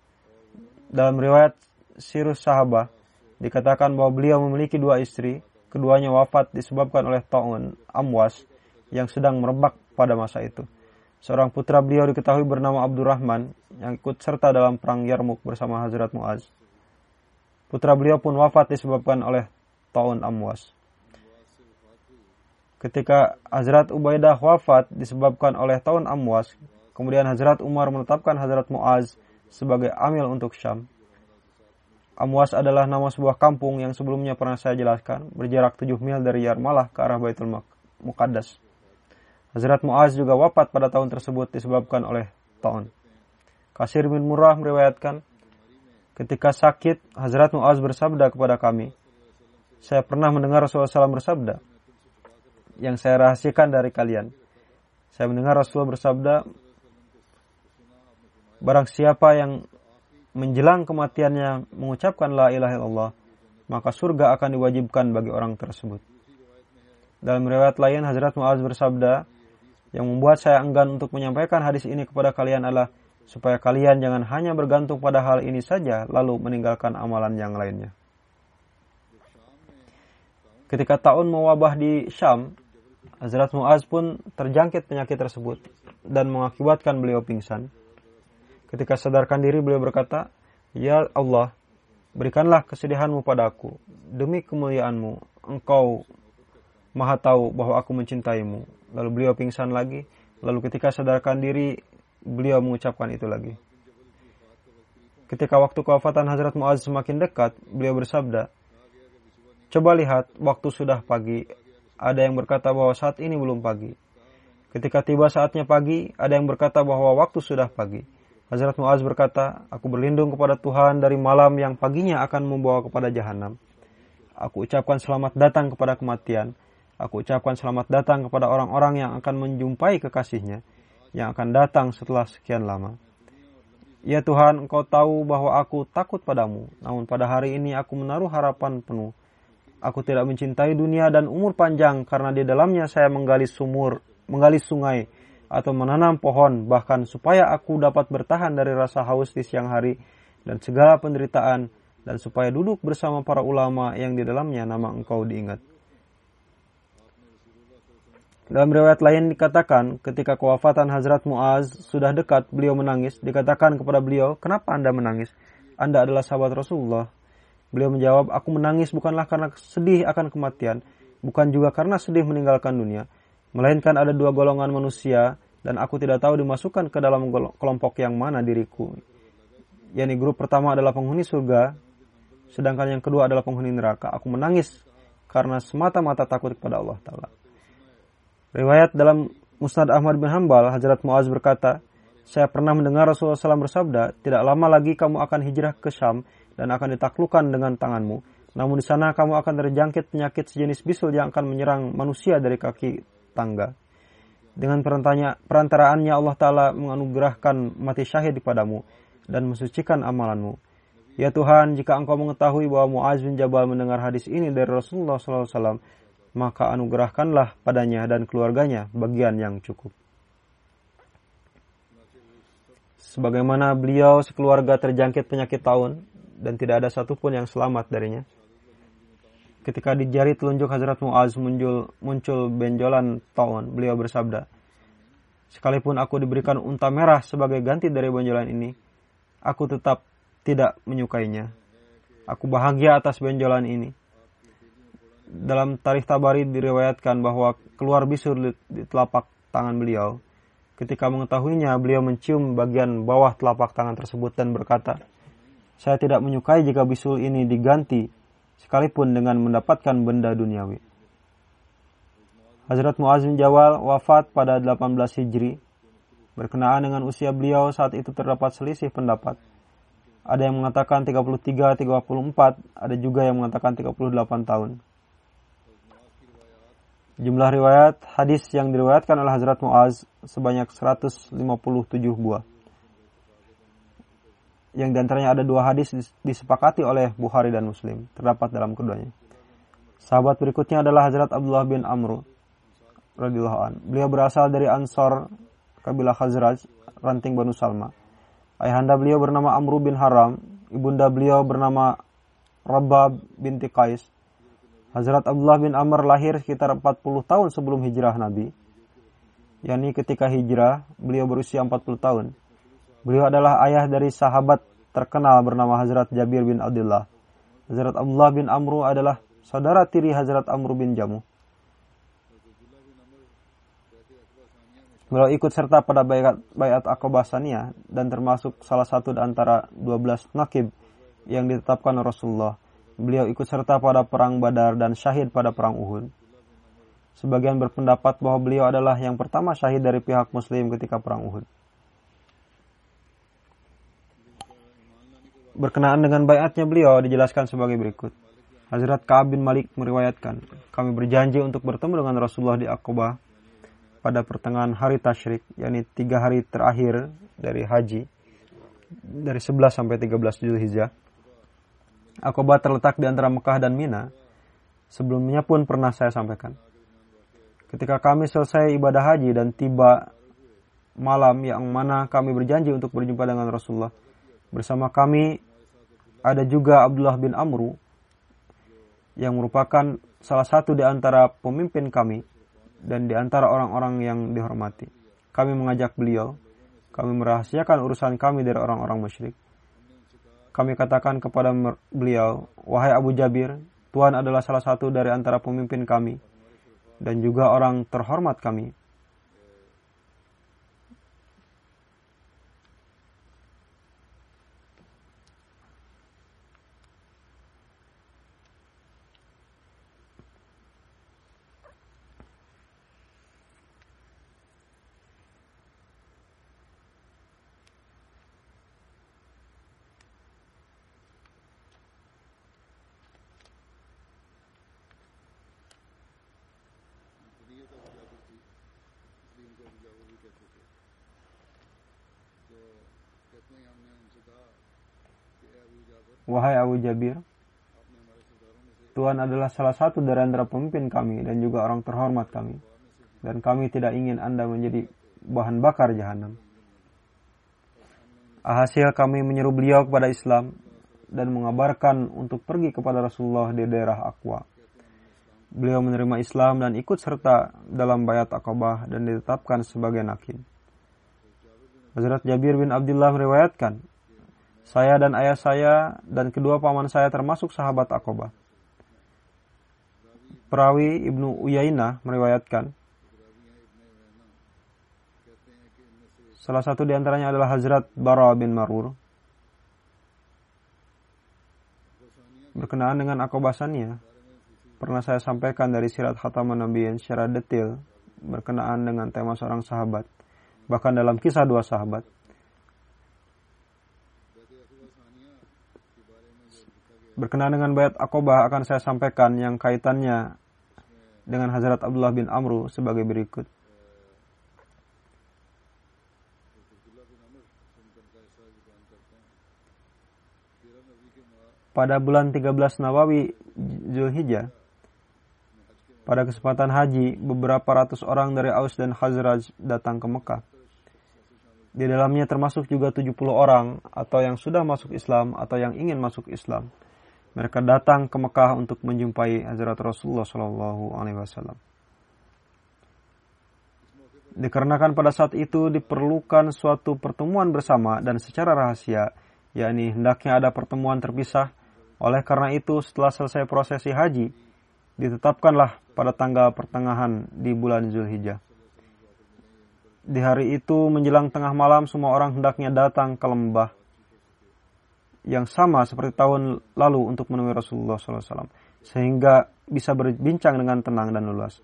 A: Dalam riwayat Sirus Sahabah dikatakan bahwa beliau memiliki dua istri Keduanya wafat disebabkan oleh taun amwas yang sedang merebak pada masa itu. Seorang putra beliau diketahui bernama Abdurrahman yang ikut serta dalam perang Yarmuk bersama Hazrat Muaz. Putra beliau pun wafat disebabkan oleh taun amwas. Ketika Hazrat Ubaidah wafat disebabkan oleh tahun Amwas, kemudian Hazrat Umar menetapkan Hazrat Muaz sebagai amil untuk Syam. Amwas adalah nama sebuah kampung yang sebelumnya pernah saya jelaskan, berjarak 7 mil dari Yarmalah ke arah Baitul Muqaddas. Hazrat Muaz juga wafat pada tahun tersebut disebabkan oleh tahun. Kasir bin Murrah meriwayatkan, ketika sakit, Hazrat Muaz bersabda kepada kami, saya pernah mendengar Rasulullah SAW bersabda, yang saya rahasiakan dari kalian. Saya mendengar Rasulullah bersabda, Barang siapa yang menjelang kematiannya mengucapkan la ilaha illallah, maka surga akan diwajibkan bagi orang tersebut. Dalam riwayat lain, Hazrat Muaz bersabda, yang membuat saya enggan untuk menyampaikan hadis ini kepada kalian adalah supaya kalian jangan hanya bergantung pada hal ini saja lalu meninggalkan amalan yang lainnya. Ketika tahun mewabah di Syam, Hazrat Muaz pun terjangkit penyakit tersebut dan mengakibatkan beliau pingsan. Ketika sadarkan diri beliau berkata, Ya Allah, berikanlah kesedihanmu padaku. Demi kemuliaanmu, engkau maha tahu bahwa aku mencintaimu. Lalu beliau pingsan lagi. Lalu ketika sadarkan diri, beliau mengucapkan itu lagi. Ketika waktu kewafatan Hazrat Muaz semakin dekat, beliau bersabda, Coba lihat, waktu sudah pagi, ada yang berkata bahwa saat ini belum pagi. Ketika tiba saatnya pagi, ada yang berkata bahwa waktu sudah pagi. Hazrat Muaz berkata, Aku berlindung kepada Tuhan dari malam yang paginya akan membawa kepada jahanam. Aku ucapkan selamat datang kepada kematian. Aku ucapkan selamat datang kepada orang-orang yang akan menjumpai kekasihnya, yang akan datang setelah sekian lama. Ya Tuhan, Engkau tahu bahwa aku takut padamu, namun pada hari ini aku menaruh harapan penuh Aku tidak mencintai dunia dan umur panjang karena di dalamnya saya menggali sumur, menggali sungai, atau menanam pohon, bahkan supaya aku dapat bertahan dari rasa haus di siang hari dan segala penderitaan, dan supaya duduk bersama para ulama yang di dalamnya nama engkau diingat. Dalam riwayat lain dikatakan, ketika kewafatan Hazrat Muaz sudah dekat, beliau menangis. Dikatakan kepada beliau, kenapa anda menangis? Anda adalah sahabat Rasulullah. Beliau menjawab, aku menangis bukanlah karena sedih akan kematian, bukan juga karena sedih meninggalkan dunia, melainkan ada dua golongan manusia dan aku tidak tahu dimasukkan ke dalam kelompok yang mana diriku. Yani grup pertama adalah penghuni surga, sedangkan yang kedua adalah penghuni neraka. Aku menangis karena semata-mata takut kepada Allah Ta'ala. Riwayat dalam Musnad Ahmad bin Hambal, Hazrat Muaz berkata, saya pernah mendengar Rasulullah SAW bersabda, tidak lama lagi kamu akan hijrah ke Syam dan akan ditaklukkan dengan tanganmu. Namun di sana kamu akan terjangkit penyakit sejenis bisul yang akan menyerang manusia dari kaki tangga. Dengan perantaraannya Allah Ta'ala menganugerahkan mati syahid kepadamu dan mensucikan amalanmu. Ya Tuhan, jika engkau mengetahui bahwa Muaz bin Jabal mendengar hadis ini dari Rasulullah SAW, maka anugerahkanlah padanya dan keluarganya bagian yang cukup. Sebagaimana beliau sekeluarga terjangkit penyakit tahun, dan tidak ada satupun yang selamat darinya. Ketika di jari telunjuk Hazrat Muaz muncul, muncul benjolan tahun, beliau bersabda, Sekalipun aku diberikan unta merah sebagai ganti dari benjolan ini, aku tetap tidak menyukainya. Aku bahagia atas benjolan ini. Dalam tarikh Tabari diriwayatkan bahwa keluar bisur di telapak tangan beliau. Ketika mengetahuinya, beliau mencium bagian bawah telapak tangan tersebut dan berkata, saya tidak menyukai jika bisul ini diganti sekalipun dengan mendapatkan benda duniawi. Hazrat Muaz bin Jawal wafat pada 18 Hijri. Berkenaan dengan usia beliau saat itu terdapat selisih pendapat. Ada yang mengatakan 33, 34, ada juga yang mengatakan 38 tahun. Jumlah riwayat hadis yang diriwayatkan oleh Hazrat Muaz sebanyak 157 buah yang di antaranya ada dua hadis disepakati oleh Bukhari dan Muslim terdapat dalam keduanya. Sahabat berikutnya adalah Hazrat Abdullah bin Amr radhiyallahu an. Beliau berasal dari Ansor kabilah Khazraj, ranting Banu Salma. Ayahanda beliau bernama Amr bin Haram, ibunda beliau bernama Rabba binti Qais. Hazrat Abdullah bin Amr lahir sekitar 40 tahun sebelum hijrah Nabi. yakni ketika hijrah, beliau berusia 40 tahun. Beliau adalah ayah dari sahabat terkenal bernama Hazrat Jabir bin Abdullah. Hazrat Abdullah bin Amru adalah saudara tiri Hazrat Amru bin Jamu. Beliau ikut serta pada bayat, bayat Aqabah Saniyah dan termasuk salah satu di antara 12 nakib yang ditetapkan Rasulullah. Beliau ikut serta pada perang Badar dan syahid pada perang Uhud. Sebagian berpendapat bahwa beliau adalah yang pertama syahid dari pihak muslim ketika perang Uhud. Berkenaan dengan bayatnya beliau dijelaskan sebagai berikut. Hazrat Ka'ab bin Malik meriwayatkan, kami berjanji untuk bertemu dengan Rasulullah di Aqabah pada pertengahan hari Tashrik, yakni tiga hari terakhir dari haji, dari 11 sampai 13 Zulhijjah. Aqabah terletak di antara Mekah dan Mina. Sebelumnya pun pernah saya sampaikan. Ketika kami selesai ibadah haji dan tiba malam yang mana kami berjanji untuk berjumpa dengan Rasulullah. Bersama kami ada juga Abdullah bin Amru yang merupakan salah satu di antara pemimpin kami dan di antara orang-orang yang dihormati. Kami mengajak beliau, kami merahasiakan urusan kami dari orang-orang musyrik. Kami katakan kepada beliau, wahai Abu Jabir, Tuhan adalah salah satu dari antara pemimpin kami dan juga orang terhormat kami. Wahai Abu Jabir, Tuhan adalah salah satu dari antara pemimpin kami dan juga orang terhormat kami. Dan kami tidak ingin Anda menjadi bahan bakar jahanam. Hasil kami menyeru beliau kepada Islam dan mengabarkan untuk pergi kepada Rasulullah di daerah Aqwa. Beliau menerima Islam dan ikut serta dalam bayat Aqabah dan ditetapkan sebagai nakib. Hazrat Jabir bin Abdullah meriwayatkan, saya dan ayah saya dan kedua paman saya termasuk sahabat Aqabah. Perawi Ibnu Uyainah meriwayatkan, salah satu di antaranya adalah Hazrat Bara bin Marur. Berkenaan dengan Aqabah pernah saya sampaikan dari sirat Khataman Nabiyin secara detail berkenaan dengan tema seorang sahabat, bahkan dalam kisah dua sahabat. Berkenaan dengan bayat akobah akan saya sampaikan yang kaitannya dengan Hazrat Abdullah bin Amru sebagai berikut. Pada bulan 13 Nawawi Zulhijjah, pada kesempatan haji, beberapa ratus orang dari Aus dan Khazraj datang ke Mekah. Di dalamnya termasuk juga 70 orang atau yang sudah masuk Islam atau yang ingin masuk Islam mereka datang ke Mekah untuk menjumpai Hazrat Rasulullah Shallallahu Alaihi Wasallam. Dikarenakan pada saat itu diperlukan suatu pertemuan bersama dan secara rahasia, yakni hendaknya ada pertemuan terpisah. Oleh karena itu, setelah selesai prosesi haji, ditetapkanlah pada tanggal pertengahan di bulan Zulhijjah. Di hari itu menjelang tengah malam semua orang hendaknya datang ke lembah yang sama seperti tahun lalu untuk menemui Rasulullah SAW sehingga bisa berbincang dengan tenang dan luas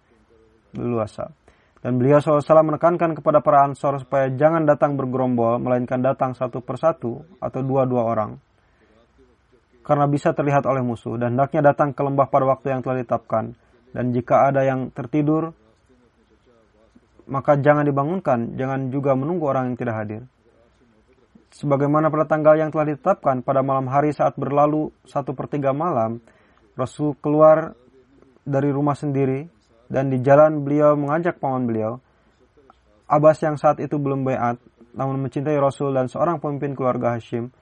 A: luasa. Dan beliau SAW menekankan kepada para ansor supaya jangan datang bergerombol, melainkan datang satu persatu atau dua-dua orang. Karena bisa terlihat oleh musuh, dan hendaknya datang ke lembah pada waktu yang telah ditetapkan. Dan jika ada yang tertidur, maka jangan dibangunkan, jangan juga menunggu orang yang tidak hadir sebagaimana pada tanggal yang telah ditetapkan pada malam hari saat berlalu satu per tiga malam, Rasul keluar dari rumah sendiri dan di jalan beliau mengajak paman beliau. Abbas yang saat itu belum bayat, namun mencintai Rasul dan seorang pemimpin keluarga Hashim.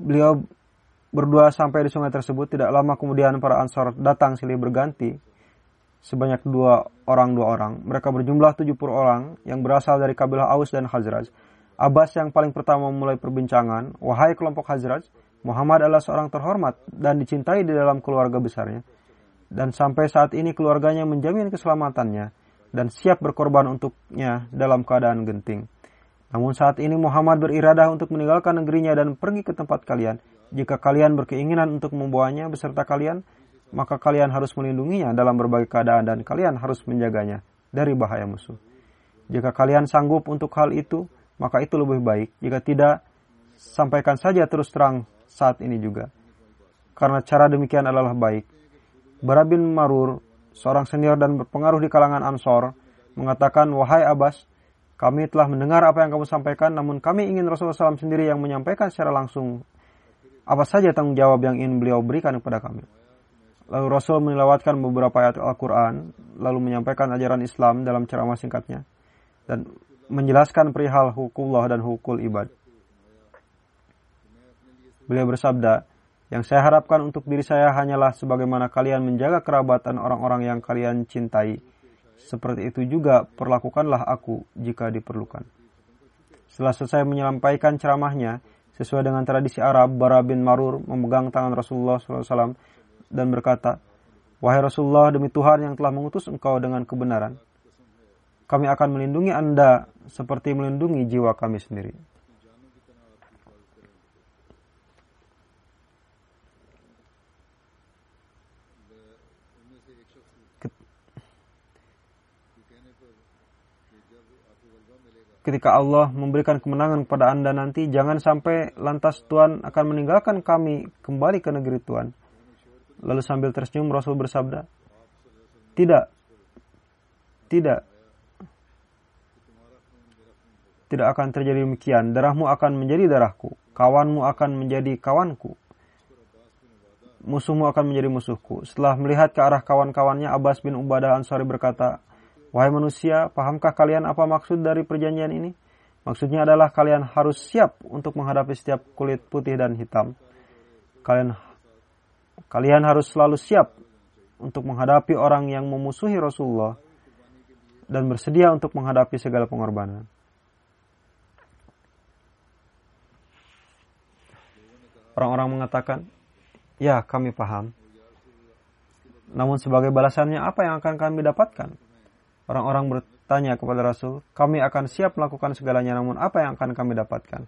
A: Beliau berdua sampai di sungai tersebut. Tidak lama kemudian para ansor datang silih berganti sebanyak dua orang dua orang. Mereka berjumlah 70 orang yang berasal dari kabilah Aus dan Khazraj. Abbas yang paling pertama memulai perbincangan, wahai kelompok Hazraj, Muhammad adalah seorang terhormat dan dicintai di dalam keluarga besarnya. Dan sampai saat ini keluarganya menjamin keselamatannya. dan siap berkorban untuknya dalam keadaan genting. Namun saat ini Muhammad beriradah untuk meninggalkan negerinya dan pergi ke tempat kalian. Jika kalian berkeinginan untuk membawanya beserta kalian, maka kalian harus melindunginya dalam berbagai keadaan dan kalian harus menjaganya dari bahaya musuh. Jika kalian sanggup untuk hal itu, maka itu lebih baik. Jika tidak, sampaikan saja terus terang saat ini juga. Karena cara demikian adalah baik. Bara bin Marur, seorang senior dan berpengaruh di kalangan Ansor, mengatakan, Wahai Abbas, kami telah mendengar apa yang kamu sampaikan, namun kami ingin Rasulullah SAW sendiri yang menyampaikan secara langsung apa saja tanggung jawab yang ingin beliau berikan kepada kami. Lalu Rasul melewatkan beberapa ayat Al-Quran, lalu menyampaikan ajaran Islam dalam ceramah singkatnya, dan menjelaskan perihal hukumullah dan hukul ibad. Beliau bersabda, yang saya harapkan untuk diri saya hanyalah sebagaimana kalian menjaga kerabatan orang-orang yang kalian cintai, seperti itu juga perlakukanlah aku jika diperlukan. Setelah selesai menyampaikan ceramahnya, sesuai dengan tradisi Arab, Bara bin Marur memegang tangan Rasulullah SAW dan berkata, Wahai Rasulullah, demi Tuhan yang telah mengutus engkau dengan kebenaran, kami akan melindungi Anda seperti melindungi jiwa kami sendiri. Ketika Allah memberikan kemenangan kepada Anda nanti, jangan sampai lantas Tuhan akan meninggalkan kami kembali ke negeri Tuhan. Lalu sambil tersenyum Rasul bersabda, Tidak, tidak, tidak akan terjadi demikian. Darahmu akan menjadi darahku, kawanmu akan menjadi kawanku, musuhmu akan menjadi musuhku. Setelah melihat ke arah kawan-kawannya, Abbas bin Ubadah Ansari berkata, Wahai manusia, pahamkah kalian apa maksud dari perjanjian ini? Maksudnya adalah kalian harus siap untuk menghadapi setiap kulit putih dan hitam. Kalian kalian harus selalu siap untuk menghadapi orang yang memusuhi Rasulullah dan bersedia untuk menghadapi segala pengorbanan. Orang-orang mengatakan, "Ya, kami paham." Namun sebagai balasannya apa yang akan kami dapatkan? Orang-orang bertanya kepada Rasul, kami akan siap melakukan segalanya, namun apa yang akan kami dapatkan?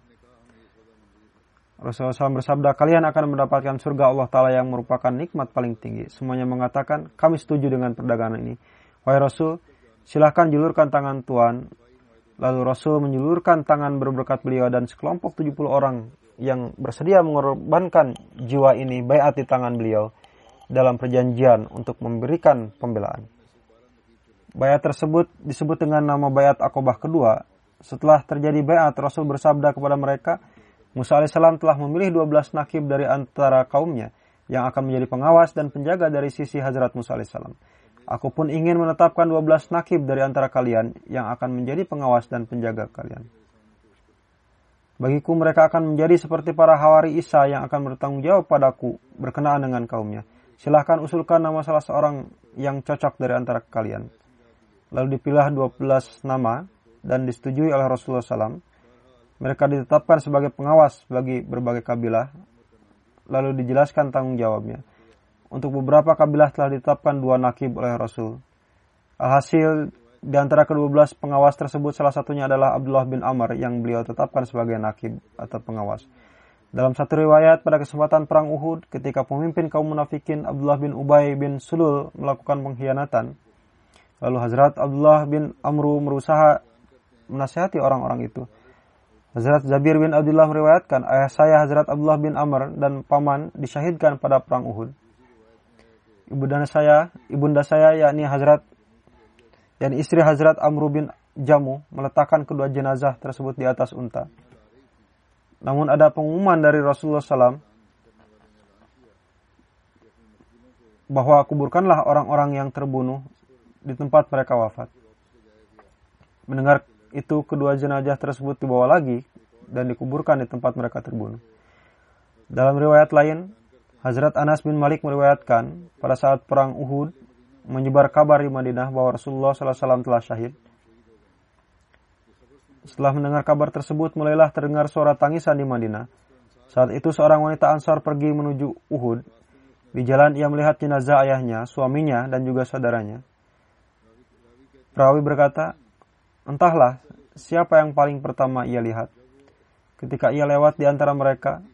A: Rasulullah SAW bersabda, kalian akan mendapatkan surga Allah Ta'ala yang merupakan nikmat paling tinggi. Semuanya mengatakan, kami setuju dengan perdagangan ini. Wahai Rasul, silahkan julurkan tangan Tuhan. Lalu Rasul menjulurkan tangan berberkat beliau dan sekelompok 70 orang yang bersedia mengorbankan jiwa ini bayat di tangan beliau dalam perjanjian untuk memberikan pembelaan. Bayat tersebut disebut dengan nama bayat akobah kedua. Setelah terjadi bayat, Rasul bersabda kepada mereka, Musa alaihissalam telah memilih 12 nakib dari antara kaumnya yang akan menjadi pengawas dan penjaga dari sisi Hazrat Musa alaihissalam. Aku pun ingin menetapkan 12 nakib dari antara kalian yang akan menjadi pengawas dan penjaga kalian. Bagiku mereka akan menjadi seperti para hawari Isa yang akan bertanggung jawab padaku berkenaan dengan kaumnya. Silahkan usulkan nama salah seorang yang cocok dari antara kalian. Lalu dipilih 12 nama dan disetujui oleh Rasulullah SAW. Mereka ditetapkan sebagai pengawas bagi berbagai kabilah. Lalu dijelaskan tanggung jawabnya. Untuk beberapa kabilah telah ditetapkan dua nakib oleh Rasul. Alhasil di antara kedua belas pengawas tersebut salah satunya adalah Abdullah bin Amr yang beliau tetapkan sebagai nakib atau pengawas. Dalam satu riwayat pada kesempatan perang Uhud ketika pemimpin kaum munafikin Abdullah bin Ubay bin Sulul melakukan pengkhianatan, Lalu Hazrat Abdullah bin Amru berusaha menasihati orang-orang itu. Hazrat Jabir bin Abdullah meriwayatkan, ayah saya Hazrat Abdullah bin Amr dan paman disyahidkan pada perang Uhud. Ibunda saya, ibunda saya yakni Hazrat yakni istri Hazrat Amru bin Jamu meletakkan kedua jenazah tersebut di atas unta. Namun ada pengumuman dari Rasulullah SAW bahwa kuburkanlah orang-orang yang terbunuh di tempat mereka wafat. Mendengar itu, kedua jenazah tersebut dibawa lagi dan dikuburkan di tempat mereka terbunuh. Dalam riwayat lain, Hazrat Anas bin Malik meriwayatkan pada saat perang Uhud menyebar kabar di Madinah bahwa Rasulullah SAW telah syahid. Setelah mendengar kabar tersebut, mulailah terdengar suara tangisan di Madinah. Saat itu seorang wanita Ansar pergi menuju Uhud. Di jalan ia melihat jenazah ayahnya, suaminya, dan juga saudaranya. Perawi berkata, entahlah siapa yang paling pertama ia lihat. Ketika ia lewat di antara mereka,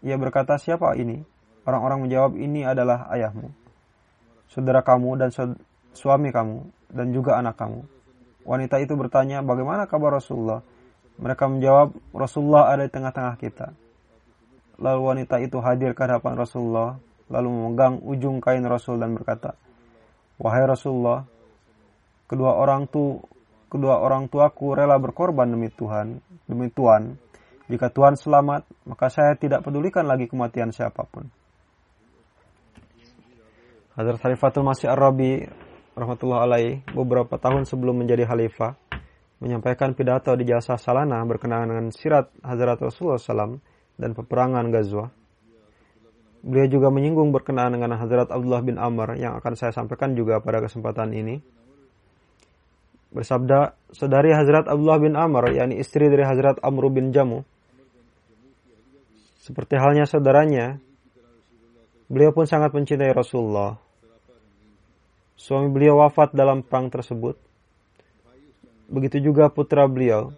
A: ia berkata, siapa ini? Orang-orang menjawab, ini adalah ayahmu, saudara kamu dan suami kamu, dan juga anak kamu. Wanita itu bertanya, bagaimana kabar Rasulullah? Mereka menjawab, Rasulullah ada di tengah-tengah kita. Lalu wanita itu hadir ke hadapan Rasulullah, lalu memegang ujung kain Rasul dan berkata, Wahai Rasulullah, kedua orang tu kedua orang tuaku rela berkorban demi Tuhan, demi Tuhan. Jika Tuhan selamat, maka saya tidak pedulikan lagi kematian siapa pun. Hadrat Khalifatul Masih Ar-Rabi rahmatullah alaih beberapa tahun sebelum menjadi khalifah menyampaikan pidato di jasa Salana berkenaan dengan sirat Hazrat Rasulullah SAW dan peperangan Ghazwa. Beliau juga menyinggung berkenaan dengan Hazrat Abdullah bin Amr yang akan saya sampaikan juga pada kesempatan ini. Bersabda, saudari Hazrat Abdullah bin Amr, yakni istri dari Hazrat Amr bin Jamu, seperti halnya saudaranya, beliau pun sangat mencintai Rasulullah Suami beliau wafat dalam perang tersebut. Begitu juga putra beliau.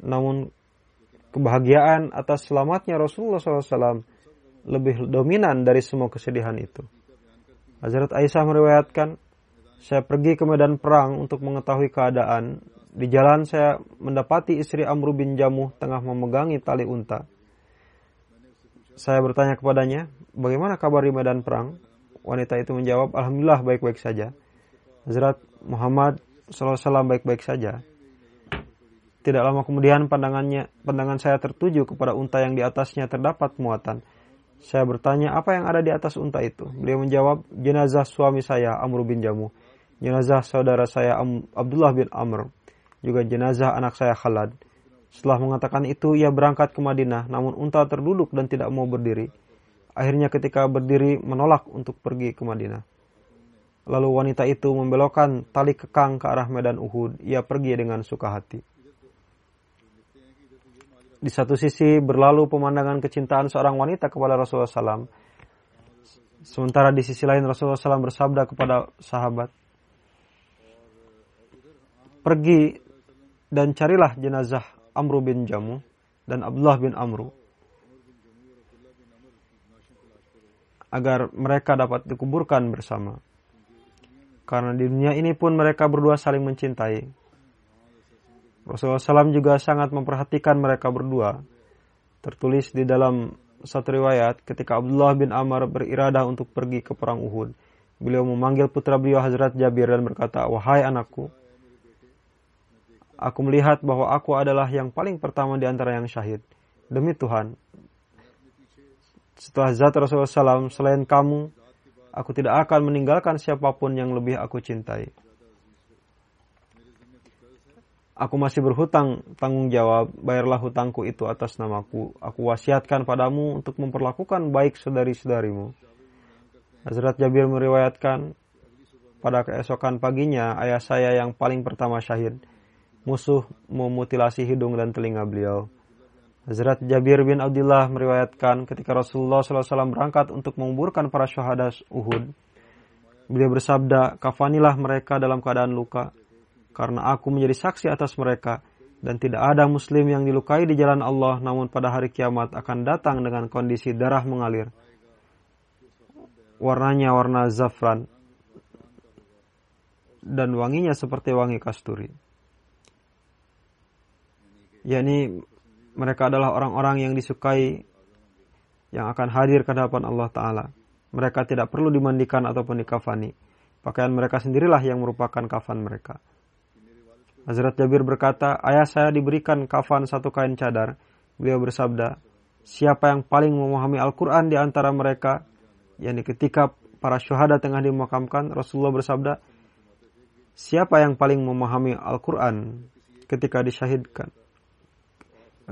A: Namun kebahagiaan atas selamatnya Rasulullah SAW lebih dominan dari semua kesedihan itu. Hazrat Aisyah meriwayatkan, saya pergi ke medan perang untuk mengetahui keadaan. Di jalan saya mendapati istri Amr bin Jamuh tengah memegangi tali unta. Saya bertanya kepadanya, bagaimana kabar di medan perang? Wanita itu menjawab, Alhamdulillah baik-baik saja. Hazrat Muhammad SAW baik-baik saja. Tidak lama kemudian pandangannya, pandangan saya tertuju kepada unta yang di atasnya terdapat muatan. Saya bertanya apa yang ada di atas unta itu. Beliau menjawab jenazah suami saya Amr bin Jamu, jenazah saudara saya Abdullah bin Amr, juga jenazah anak saya Khalad. Setelah mengatakan itu, ia berangkat ke Madinah, namun unta terduduk dan tidak mau berdiri. Akhirnya ketika berdiri menolak untuk pergi ke Madinah. Lalu wanita itu membelokkan tali kekang ke arah medan Uhud. Ia pergi dengan suka hati. Di satu sisi berlalu pemandangan kecintaan seorang wanita kepada Rasulullah SAW. Sementara di sisi lain Rasulullah SAW bersabda kepada sahabat, Pergi dan carilah jenazah Amru bin Jamu dan Abdullah bin Amru agar mereka dapat dikuburkan bersama. Karena di dunia ini pun mereka berdua saling mencintai. Rasulullah SAW juga sangat memperhatikan mereka berdua. Tertulis di dalam satu riwayat ketika Abdullah bin Amr beriradah untuk pergi ke perang Uhud. Beliau memanggil putra beliau Hazrat Jabir dan berkata, Wahai anakku, aku melihat bahwa aku adalah yang paling pertama di antara yang syahid. Demi Tuhan, setelah zat Rasulullah SAW, selain kamu, aku tidak akan meninggalkan siapa pun yang lebih aku cintai. Aku masih berhutang tanggung jawab, bayarlah hutangku itu atas namaku. Aku wasiatkan padamu untuk memperlakukan baik saudari-saudarimu. Hazrat Jabir meriwayatkan, pada keesokan paginya ayah saya yang paling pertama syahid. Musuh memutilasi hidung dan telinga beliau. Hazrat Jabir bin Abdullah meriwayatkan ketika Rasulullah SAW berangkat untuk menguburkan para syuhada Uhud. Beliau bersabda, kafanilah mereka dalam keadaan luka, karena aku menjadi saksi atas mereka, dan tidak ada muslim yang dilukai di jalan Allah, namun pada hari kiamat akan datang dengan kondisi darah mengalir. Warnanya warna zafran, dan wanginya seperti wangi kasturi. Yani mereka adalah orang-orang yang disukai yang akan hadir ke hadapan Allah Ta'ala. Mereka tidak perlu dimandikan ataupun dikafani. Pakaian mereka sendirilah yang merupakan kafan mereka. Hazrat Jabir berkata, ayah saya diberikan kafan satu kain cadar. Beliau bersabda, siapa yang paling memahami Al-Quran di antara mereka, yakni ketika para syuhada tengah dimakamkan, Rasulullah bersabda, siapa yang paling memahami Al-Quran ketika disyahidkan?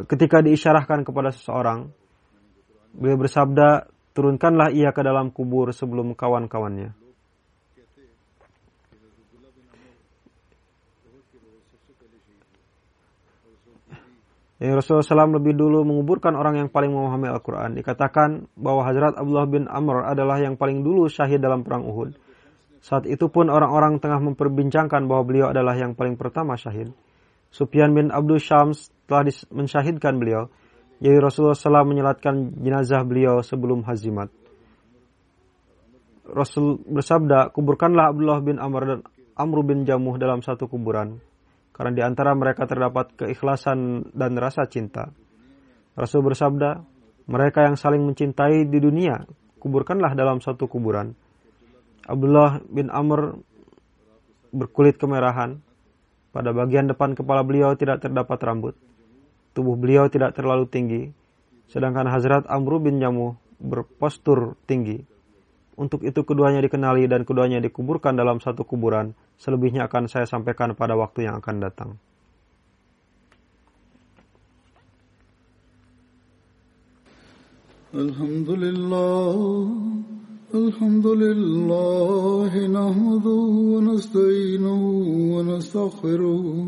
A: Ketika diisyarahkan kepada seseorang, beliau bersabda, turunkanlah ia ke dalam kubur sebelum kawan-kawannya. Yang Rasulullah SAW lebih dulu menguburkan orang yang paling memahami Al-Quran. Dikatakan bahwa Hazrat Abdullah bin Amr adalah yang paling dulu syahid dalam perang Uhud. Saat itu pun orang-orang tengah memperbincangkan bahwa beliau adalah yang paling pertama syahid. Sufyan bin Abdul Syams telah mensyahidkan beliau. Jadi Rasulullah SAW menyelatkan jenazah beliau sebelum hazimat. Rasul bersabda, kuburkanlah Abdullah bin Amr dan Amr bin Jamuh dalam satu kuburan. Karena di antara mereka terdapat keikhlasan dan rasa cinta. Rasul bersabda, mereka yang saling mencintai di dunia, kuburkanlah dalam satu kuburan Abdullah bin Amr berkulit kemerahan. Pada bagian depan kepala beliau tidak terdapat rambut Tubuh beliau tidak terlalu tinggi. Sedangkan Hazrat Amr bin Jamuh berpostur tinggi. Untuk itu keduanya dikenali dan keduanya dikuburkan dalam satu kuburan. Selebihnya akan saya sampaikan pada waktu yang akan datang.
B: Alhamdulillah الحمد لله نحمده ونستعينه ونستغفره